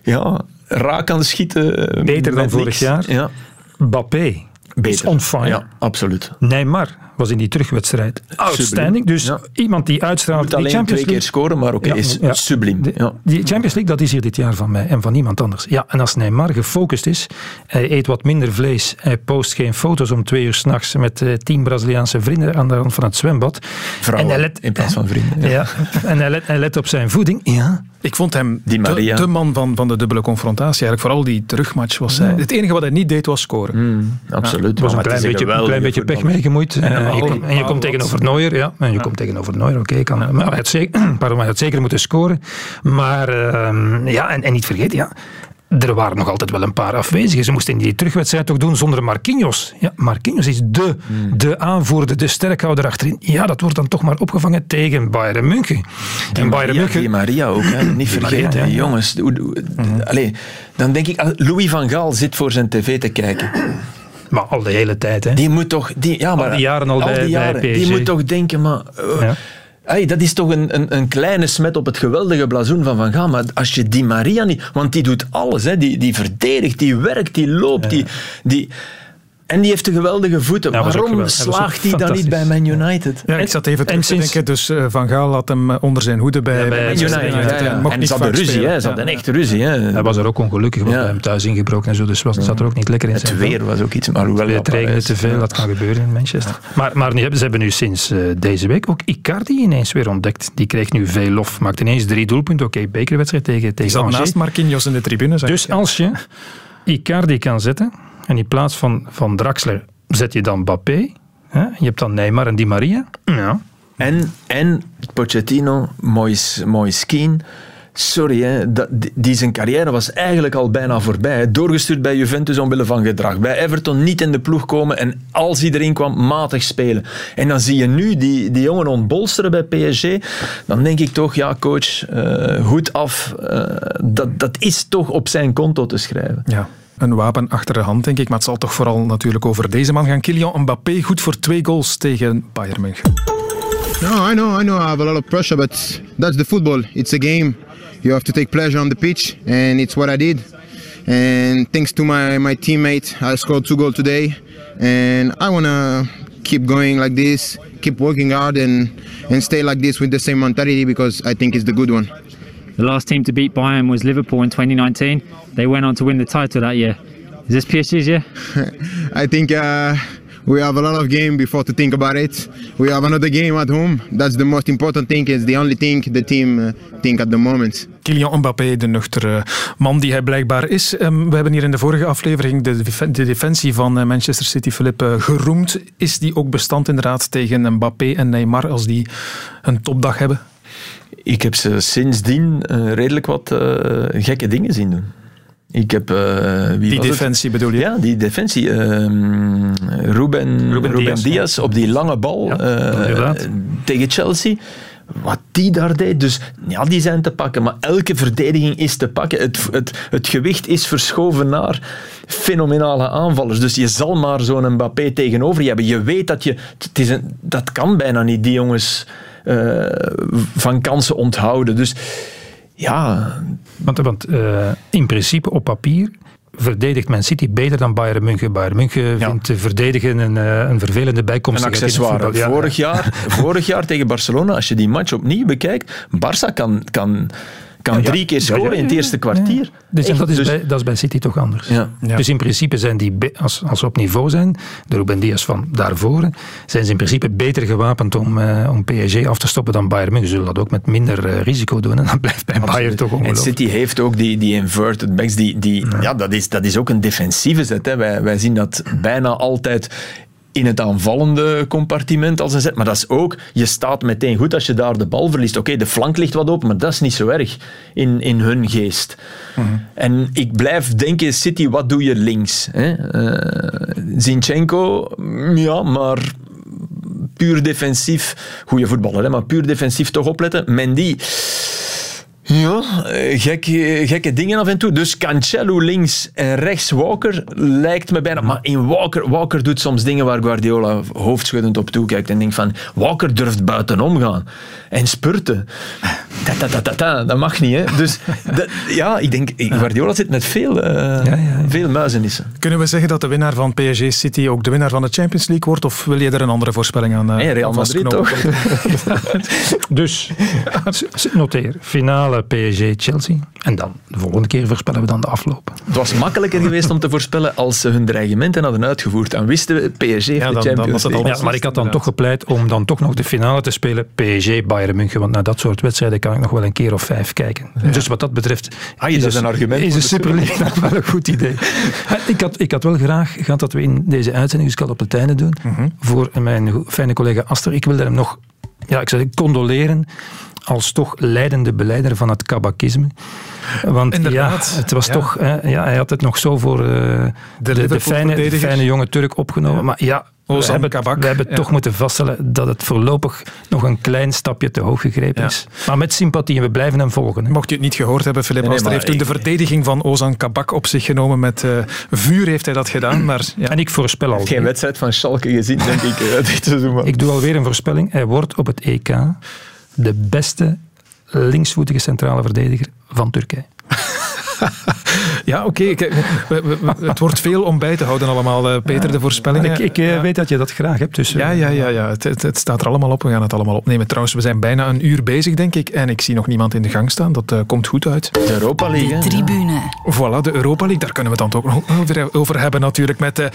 ja, raak kan schieten. Beter dan vorig jaar. Ja. Bappé Beter. is on fire. Ja, absoluut. Neymar was in die terugwedstrijd outstanding. Dus Ja. iemand die uitstraalt... Moet die alleen Champions twee keer scoren, maar oké, Ja, is ja. subliem. De- Ja. Die Champions League, dat is hier dit jaar van mij en van niemand anders. Ja, en als Neymar gefocust is, hij eet wat minder vlees, hij post geen foto's om twee uur s'nachts met eh, tien Braziliaanse vrienden aan de rand van het zwembad. Vrouwen en hij let, in plaats van vrienden. ja. en hij let, hij let op zijn voeding. Ja. Ik vond hem Die de, Maria. de man van, van de dubbele confrontatie. Eigenlijk vooral die terugmatch was hij. Het enige wat hij niet deed was scoren. absoluut. Er was een klein beetje, een klein beetje pech mee gemoeid. En, En je, en je komt tegenover Neuer, ja. En je komt tegenover Neuer, oké. kan. Maar hij had, zeker, pardon, hij had zeker moeten scoren. Maar ehm, ja, en, en niet vergeten, ja. Er waren nog altijd wel een paar afwezigen. Ze moesten die terugwedstrijd toch doen zonder Marquinhos. Ja, Marquinhos is de, de aanvoerder, de sterkhouder achterin. Ja, dat wordt dan toch maar opgevangen tegen Bayern München. Die en Bayern Maria, München... die Maria ook, hè. niet vergeten. Maria, ja. Jongens, allee, dan denk ik, Louis van Gaal zit voor zijn tv te kijken. Maar al de hele tijd, hè. Die moet toch... Die, ja, maar, die jaren al bij- die bij Die PSG. moet toch denken, maar... eh, Ja. hey, dat is toch een, een, een kleine smet op het geweldige blazoen van Van Gaal. Maar als je die Maria niet... Want die doet alles. Hè. Die, die verdedigt, die werkt, die loopt. Die, die, en die heeft de geweldige voeten. Ja, Waarom slaagt hij dan niet bij Man United? Ja, ik zat even terug te sinds- denken. Dus eh, Van Gaal had hem eh, onder zijn hoede bij, Ja, bij Manchester United, United, ja, ja. Mocht En niet ze hadden vaak ruzie, hè. echt ruzie. Hè. Hij was er ook ongelukkig, want Ja. bij hem thuis ingebroken en zo. Dus was, zat er ook niet lekker in zijn Het weer was ook iets, maar hoewel... Het dat regende te veel, dat kan gebeuren in Manchester. Maar, maar nu hebben- ze hebben nu sinds eh, deze week ook Icardi ineens weer ontdekt. Die kreeg nu veel lof. Maakt ineens drie doelpunten. Oké, bekerwedstrijd tegen, Die tegen zat Angers. naast Marquinhos in de tribune. Dus als je Icardi kan zetten en in plaats van, van Draxler zet je dan Bappé. Hè? Je hebt dan Neymar en Di Maria. Ja. En, en Pochettino, mooi, mooi skien. Sorry, hè, dat, die, die zijn carrière was eigenlijk al bijna voorbij. hè. Doorgestuurd bij Juventus omwille van gedrag. Bij Everton niet in de ploeg komen en als hij erin kwam, matig spelen. En dan zie je nu die, die jongen ontbolsteren bij PSG. Dan denk ik toch, ja coach, eh hoed af. eh, dat, dat is toch op zijn konto te schrijven. Ja. Een wapen achter de hand, denk ik. Maar het zal toch vooral natuurlijk over deze man gaan. Kylian Mbappé, goed voor twee goals tegen Bayern München. No, I know, I know. I have a lot of pressure, but that's the football. It's a game. You have to take pleasure on the pitch, and it's what I did. And thanks to my, my teammate, I scored two goals today, and I wanna keep going like this, keep working hard, and and stay like this with the same mentality because I think it's the good one. The last team to beat Bayern was Liverpool in 2019. They went on to win the title that year. Is this PSG's year? I think uh, We have a lot of game before to think about it. We have another game at home. That's the most important thing. It's the only thing the team uh, think at the moment. Kylian Mbappé, de nuchtere man die hij blijkbaar is. Ehm, we hebben hier in de vorige aflevering de, de defensie van eh, Manchester City, Philippe, eh, geroemd. Is die ook bestand inderdaad tegen Mbappé en Neymar als die een topdag hebben? Ik heb ze sindsdien uh, redelijk wat uh, gekke dingen zien doen. Ik heb, uh, wie die defensie het? bedoel je? Ja, die defensie. Ruben, Ruben, Ruben Diaz, op die lange bal ja, tegen Chelsea wat die daar deed. Dus ja, die zijn te pakken. Maar elke verdediging is te pakken. Het, het, het gewicht is verschoven naar fenomenale aanvallers. Dus je zal maar zo'n Mbappé tegenover je hebben. Je weet dat je... Het is een, dat kan bijna niet, die jongens uh, van kansen onthouden. Dus ja... Want, want uh, in principe op papier verdedigt Man City beter dan Bayern München. Bayern München ja. vindt verdedigen een, een vervelende bijkomst. Een accessoire. Ja. Vorig, jaar, vorig jaar tegen Barcelona, als je die match opnieuw bekijkt, Barça kan... kan kan drie keer scoren in het eerste kwartier. Dus, dat, is dus, bij, dat is bij City toch anders. Dus in principe zijn die, als, als ze op niveau zijn, de Ruben Diaz van daarvoor, zijn ze in principe beter gewapend om, uh, om PSG af te stoppen dan Bayern München. Ze zullen dat ook met minder uh, risico doen en dat blijft bij Absoluut. Bayern toch ongelooflijk. En City heeft ook die, die inverted backs, die, die, ja. dat, is, dat is ook een defensieve zet. Hè. Wij, wij zien dat bijna altijd in het aanvallende compartiment als een zet. Maar dat is ook, je staat meteen goed als je daar de bal verliest. Oké, de flank ligt wat open, maar dat is niet zo erg in, in hun geest. Mm -hmm. En ik blijf denken, City, wat doe je links? Hè? Uh, Zinchenko, ja, maar puur defensief, goede voetballer, hè, maar puur defensief toch opletten. Mendy ja, gekke, gekke dingen af en toe. Dus Cancelo links en rechts Walker lijkt me bijna... Maar in Walker, Walker doet soms dingen waar Guardiola hoofdschuddend op toekijkt en denkt van... Walker durft buitenom gaan. En spurten. Dat, dat, dat, dat, dat mag niet, hè. Dus dat, ja, ik denk... Guardiola zit met veel, uh, ja, ja, veel muizenissen. Kunnen we zeggen dat de winnaar van PSG City ook de winnaar van de Champions League wordt? Of wil je er een andere voorspelling aan uh, hey, Real Madrid, toch? dus, noteer. Finale PSG-Chelsea. En dan, de volgende keer voorspellen we dan de afloop. Het was makkelijker geweest om te voorspellen als ze hun dreigementen hadden uitgevoerd. Dan wisten we, PSG ja, de Champions dan League. Ja, maar ik had dan toch gepleit om dan toch nog de finale te spelen. PSG-Bayern München. Want naar dat soort wedstrijden kan ik nog wel een keer of vijf kijken. Ja. Dus wat dat betreft... Ah, is, dat een argument Is een Super League nog wel een goed idee. ik, had, ik had wel graag gehad dat we in deze uitzending, dus ik op het einde doen, mm -hmm. voor mijn fijne collega Aster. Ik wilde hem nog ja, ik zou condoleren als toch leidende beleider van het kabakisme. Want Inderdaad, ja, het was ja. toch, eh, ja, hij had het nog zo voor uh, de, de, de, fijne, de fijne jonge Turk opgenomen. Ja. Maar ja, we hebben, Kabak, we hebben ja. toch moeten vaststellen dat het voorlopig nog een klein stapje te hoog gegrepen Ja. is. Maar met sympathie en we blijven hem volgen. Hè. Mocht je het niet gehoord hebben, Filip Nee, nee, Aster heeft toen de verdediging van Ozan Kabak op zich genomen. Met eh, vuur heeft hij dat gedaan. Maar ja, En ik voorspel al. Geen wedstrijd van Schalke gezien, denk ik, eh, dit seizoen. maar- Ik doe alweer een voorspelling. Hij wordt op het EK de beste linksvoetige centrale verdediger van Turkije. ja oké. Het wordt veel om bij te houden allemaal, eh, Peter, de voorspellingen. Ik, ik eh, weet dat je dat graag hebt. Dus, eh, Ja, ja, ja, ja. Het, het, het staat er allemaal op. We gaan het allemaal opnemen. Trouwens, we zijn bijna een uur bezig, denk ik. En ik zie nog niemand in de gang staan. Dat komt goed uit. De Europa League, hè. Tribune. Voilà, de Europa League. Daar kunnen we het dan toch nog over, over hebben natuurlijk. Met, eh,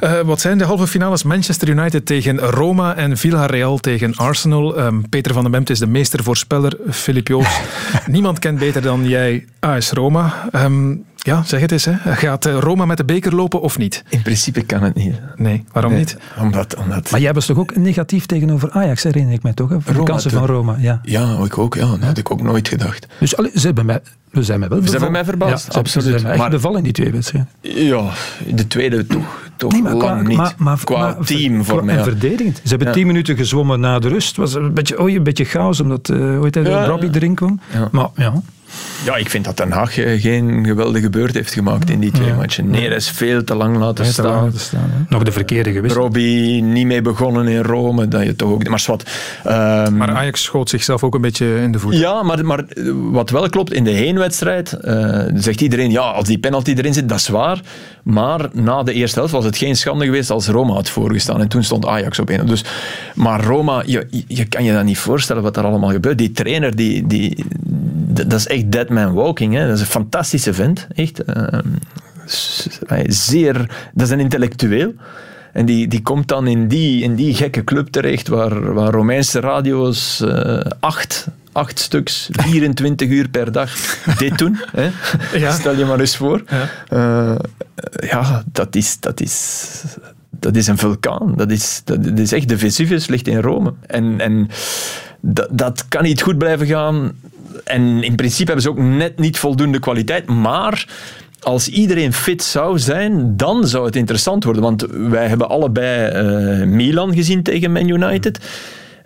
eh, wat zijn de halve finales? Manchester United tegen Roma en Villarreal tegen Arsenal. Ehm, Peter van den Bemt is de meestervoorspeller. Filip Joos, niemand kent beter dan jij AS Roma. Ehm, ja, zeg het eens. Hè. Gaat eh, Roma met de beker lopen of niet? In principe kan het niet. Nee, waarom Nee, niet? Omdat, omdat... Maar jij was toch ook negatief tegenover Ajax, herinner ik mij toch? Hè? Voor de kansen van Roma. Ja. Ja, ik ook. Ja, dat had ik ook nooit gedacht. Dus allee, ze hebben mij, we zijn mij wel Ze hebben mij verbaasd, Ja, ze- absoluut. Ze zijn mij echt Maar- bevallen in die twee wedstrijden. Ja, de tweede toch, toch Nee, maar lang qua, niet. maar- maar- qua maar- team voor qua- mij. En ja. verdedigend. Ze hebben Ja. tien minuten gezwommen na de rust. Het was een beetje, oh, een beetje chaos, omdat uh, hij, Ja, Robbie ja. erin kwam. Ja. Maar ja, Ja, ik vind dat Den Haag eh, geen geweldige beurt heeft gemaakt in die twee Ja. matchen. Neres veel te lang laten lang staan. laten staan. hè. Nog de verkeerde gewisseld. Robbie niet mee begonnen in Rome, dat je toch ook... Maar zwart. ehm, Maar Ajax schoot zichzelf ook een beetje in de voet. ja, maar, maar wat wel klopt, in de heenwedstrijd eh, zegt iedereen, ja, als die penalty erin zit, dat is waar. Maar na de eerste helft was het geen schande geweest als Roma had voorgestaan. En toen stond Ajax op 1 Dus, maar Roma, je, je kan je dat niet voorstellen wat er allemaal gebeurt. Die trainer, die, die, dat is echt dead man walking. Hè. Dat is een fantastische vent, echt. Ehm, zeer, dat is een intellectueel. En die, die komt dan in die, in die gekke club terecht, waar, waar Romeinse radio's eh, acht, acht stuks, 24 uur per dag dit doen. Hè? Ja. Stel je maar eens voor. Ja. Eh, ja, dat is, dat is, dat is een vulkaan. Dat is, dat, dat is echt, de Vesuvius ligt in Rome. En, en dat, dat kan niet goed blijven gaan. En in principe hebben ze ook net niet voldoende kwaliteit. Maar als iedereen fit zou zijn, dan zou het interessant worden. Want wij hebben allebei eh, Milan gezien tegen Man United.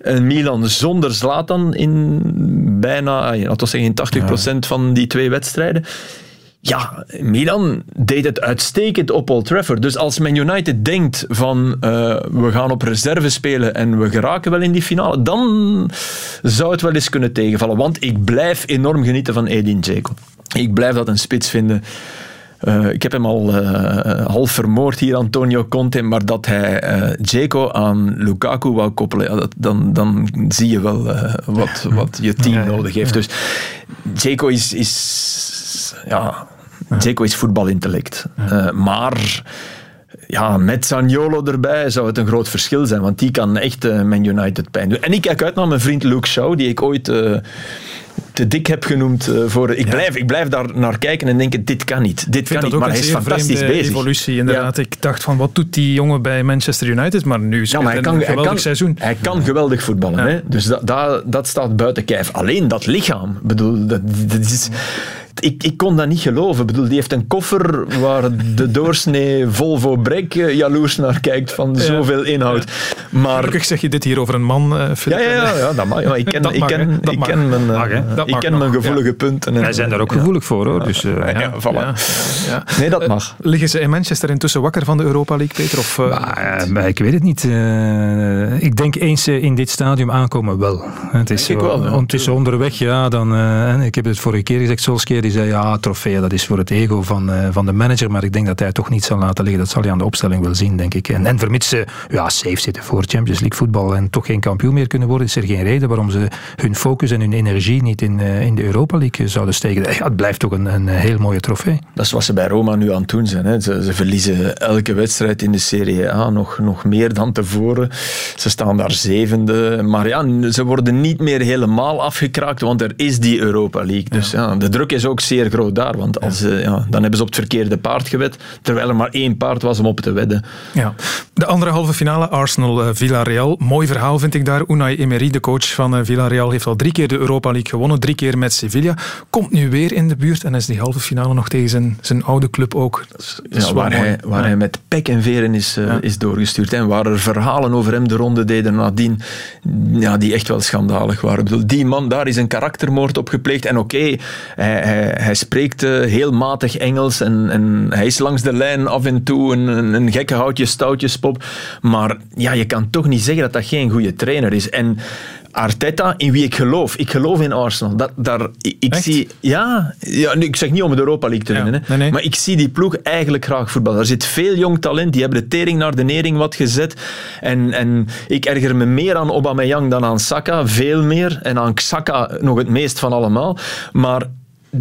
En Milan zonder Zlatan in bijna, laten we zeggen, in 80% van die twee wedstrijden. Ja, Milan deed het uitstekend op Old Trafford. Dus als Man United denkt van eh, we gaan op reserve spelen en we geraken wel in die finale, dan zou het wel eens kunnen tegenvallen. Want ik blijf enorm genieten van Edin Dzeko. Ik blijf dat een spits vinden. Eh, ik heb hem al eh, half vermoord hier, Antonio Conte, maar dat hij Dzeko aan Lukaku wou koppelen, ja, dat, dan, dan zie je wel wat, wat je team nodig heeft. Dus Dzeko is, is, ja, Dzeko is voetbalintellect. Eh, maar ja, met Zaniolo erbij zou het een groot verschil zijn, want die kan echt eh, Man United pijn doen. En ik kijk uit naar mijn vriend Luke Shaw, die ik ooit eh, te dik heb genoemd. eh, voor, ik, blijf, ik blijf daar naar kijken en denken, dit kan niet. Dit Ik vind kan dat niet, ook maar een hij is fantastisch bezig. evolutie, inderdaad. Ik dacht van, wat doet die jongen bij Manchester United? Maar nu is Ja, maar hij het kan, een hij geweldig kan, seizoen. hij kan geweldig voetballen. Hè? Dus dat, dat, dat staat buiten kijf. Alleen dat lichaam. ik Bedoel, dat, dat is, ik, ik kon dat niet geloven. Ik Bedoel, die heeft een koffer waar de doorsnee Volvo Brek eh, jaloers naar kijkt van zoveel inhoud. Maar, Gelukkig zeg je dit hier over een man, eh, ja, ja, ja, ja, dat mag. Ja, ik ken, Dat ik mag, ken, hè. Dat ik mag. ken mijn, eh, Mag. Dat ik ken nog, mijn gevoelige punten. En, Wij zijn daar ook ja. gevoelig voor, hoor. Dus, eh, ja. Ja, voilà. Ja, ja. Nee, dat mag. Liggen ze in Manchester intussen wakker van de Europa League, Peter? Of, eh, Maar, maar ik weet het niet. Eh, ik denk eens eh, in dit stadium aankomen wel. Het is, Denk ik wel, zo- ja, want het is onderweg, ja. Dan, eh, ik heb het vorige keer gezegd, Solskjaer die zei, ja, trofee, dat is voor het ego van, eh, van de manager. Maar ik denk dat hij het toch niet zal laten liggen. Dat zal hij aan de opstelling wel zien, denk ik. En, en vermits ze ja, safe zitten voor Champions League voetbal en toch geen kampioen meer kunnen worden, is er geen reden waarom ze hun focus en hun energie niet in, eh, in de Europa League zouden steken. Ja, het blijft toch een, een heel mooie trofee. Dat is wat ze bij Roma nu aan het doen zijn. Hè. Ze, ze verliezen elke wedstrijd in de Serie A nog, nog meer dan tevoren. Ze staan daar zevende. Maar ja, ze worden niet meer helemaal afgekraakt, want er is die Europa League. Dus ja, de druk is ook zeer groot daar. Want als, ze- ja, dan hebben ze op het verkeerde paard gewed, terwijl er maar één paard was om op te wedden. Ja. De andere halve finale, Arsenal-Villarreal. Mooi verhaal vind ik daar. Unai Emery, de coach van eh, Villarreal, heeft al drie keer de Europa League gewonnen. Drie keer met Sevilla. Komt nu weer in de buurt en is die halve finale nog tegen zijn, zijn oude club ook. Dat is, dat is Ja, wel waar hij, waar Ja. hij met pek en veren is, eh, is doorgestuurd. En waar er verhalen over hem de ronde deden nadien, ja, die echt wel schandalig waren. Ik bedoel, die man, daar is een karaktermoord op gepleegd. En oké, hij, hij, hij spreekt eh, heel matig Engels en, en hij is langs de lijn af en toe een, een, een gekke houtje stoutjespop. Maar ja, je kan toch niet zeggen dat dat geen goede trainer is. En Arteta, in wie ik geloof. Ik geloof in Arsenal. Dat, daar, ik, ik zie, ja, ja, nu, ik zeg niet om de Europa League te winnen, nee, nee. maar ik zie die ploeg eigenlijk graag voetballen. Er zit veel jong talent, die hebben de tering naar de nering wat gezet. En, en ik erger me meer aan Aubameyang dan aan Saka, veel meer. En aan Xhaka nog het meest van allemaal. Maar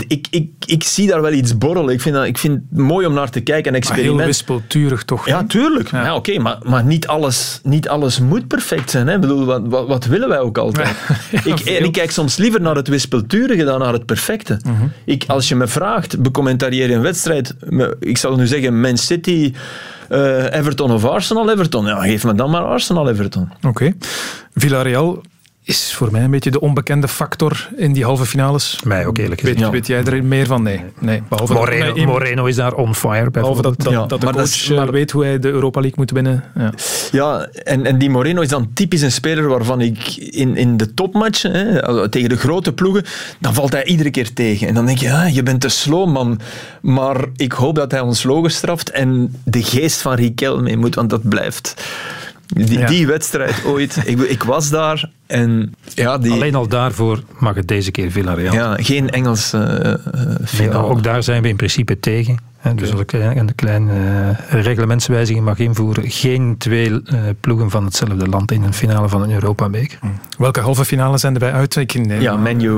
ik, ik, ik zie daar wel iets borrelen. Ik vind, dat, ik vind het mooi om naar te kijken. Een Maar heel experiment. wispelturig toch? Ja, tuurlijk. Ja. Oké, maar, maar niet, alles, niet alles moet perfect zijn. Hè? Ik bedoel, wat, wat, wat willen wij ook altijd? ik, en ik kijk soms liever naar het wispelturige dan naar het perfecte. Mhm. ik, als je me vraagt, becommentarieer een wedstrijd, ik zal nu zeggen Man City, eh, Everton of Arsenal, Everton. Ja, geef me dan maar Arsenal, Everton. Oké. Villarreal is voor mij een beetje de onbekende factor in die halve finales. Mij ook eerlijk Weet, gezegd. weet jij er meer van? Nee. nee. Behalve dat- Moreno, nee, Moreno is daar on fire. Behalve dat, dat, Ja, dat de maar coach dat is- eh, maar- weet hoe hij de Europa League moet winnen. Ja. Ja, en, en die Moreno is dan typisch een speler waarvan ik in, in de topmatchen, hè, tegen de grote ploegen, dan valt hij iedere keer tegen. En dan denk je, ah, je bent te slow, man. Maar ik hoop dat hij ons logen straft en de geest van Riquel mee moet, want dat blijft... Die, Ja. die wedstrijd ooit. Ik, ik was daar en ja, die, Alleen al daarvoor mag het deze keer Villarreal. ja, geen Engels eh, eh, Nee, finale. ook daar zijn we in principe tegen. Hè. Dus als ik een kleine eh, reglementswijziging mag invoeren, geen twee eh, ploegen van hetzelfde land in een finale van een Europa-beker. Welke halve finale zijn erbij uit? Ik, Ja, Menu,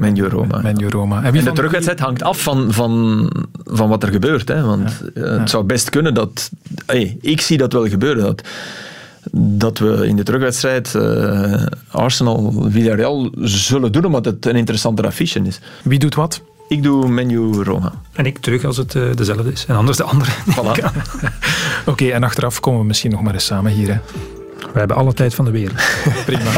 Menu Roma. Menu Roma. En de terugwedstrijd hangt af van, van, van wat er gebeurt. Hè? Want eh, het zou best kunnen dat... Hey, ik zie dat wel gebeuren. Dat, dat we in de terugwedstrijd eh, Arsenal Villarreal zullen doen, omdat het een interessanter affiche is. Wie doet wat? Ik doe Menu Roma. En ik terug als het eh, dezelfde is. En anders de andere. Voilà. Oké, en achteraf komen we misschien nog maar eens samen hier. Hè. We hebben alle tijd van de wereld. Prima.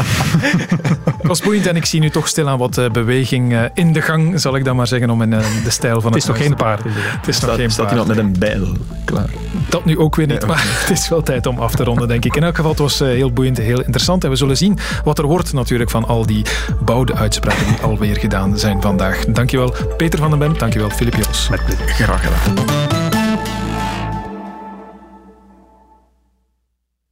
Het was boeiend en ik zie nu toch stilaan wat eh, beweging eh, in de gang, zal ik dan maar zeggen, om in eh, de stijl van Het het is nog geen paard. Het is nog Staat, geen staat paard. iemand met een bijl klaar. Dat nu ook weer niet, maar het is wel tijd om af te ronden, denk ik. In elk geval, het was heel boeiend, heel interessant. En we zullen zien wat er wordt natuurlijk van al die bouwde uitspraken die alweer gedaan zijn vandaag. Dankjewel Peter van den Bem, dankjewel Filip Joos. Met plezier. Graag gedaan.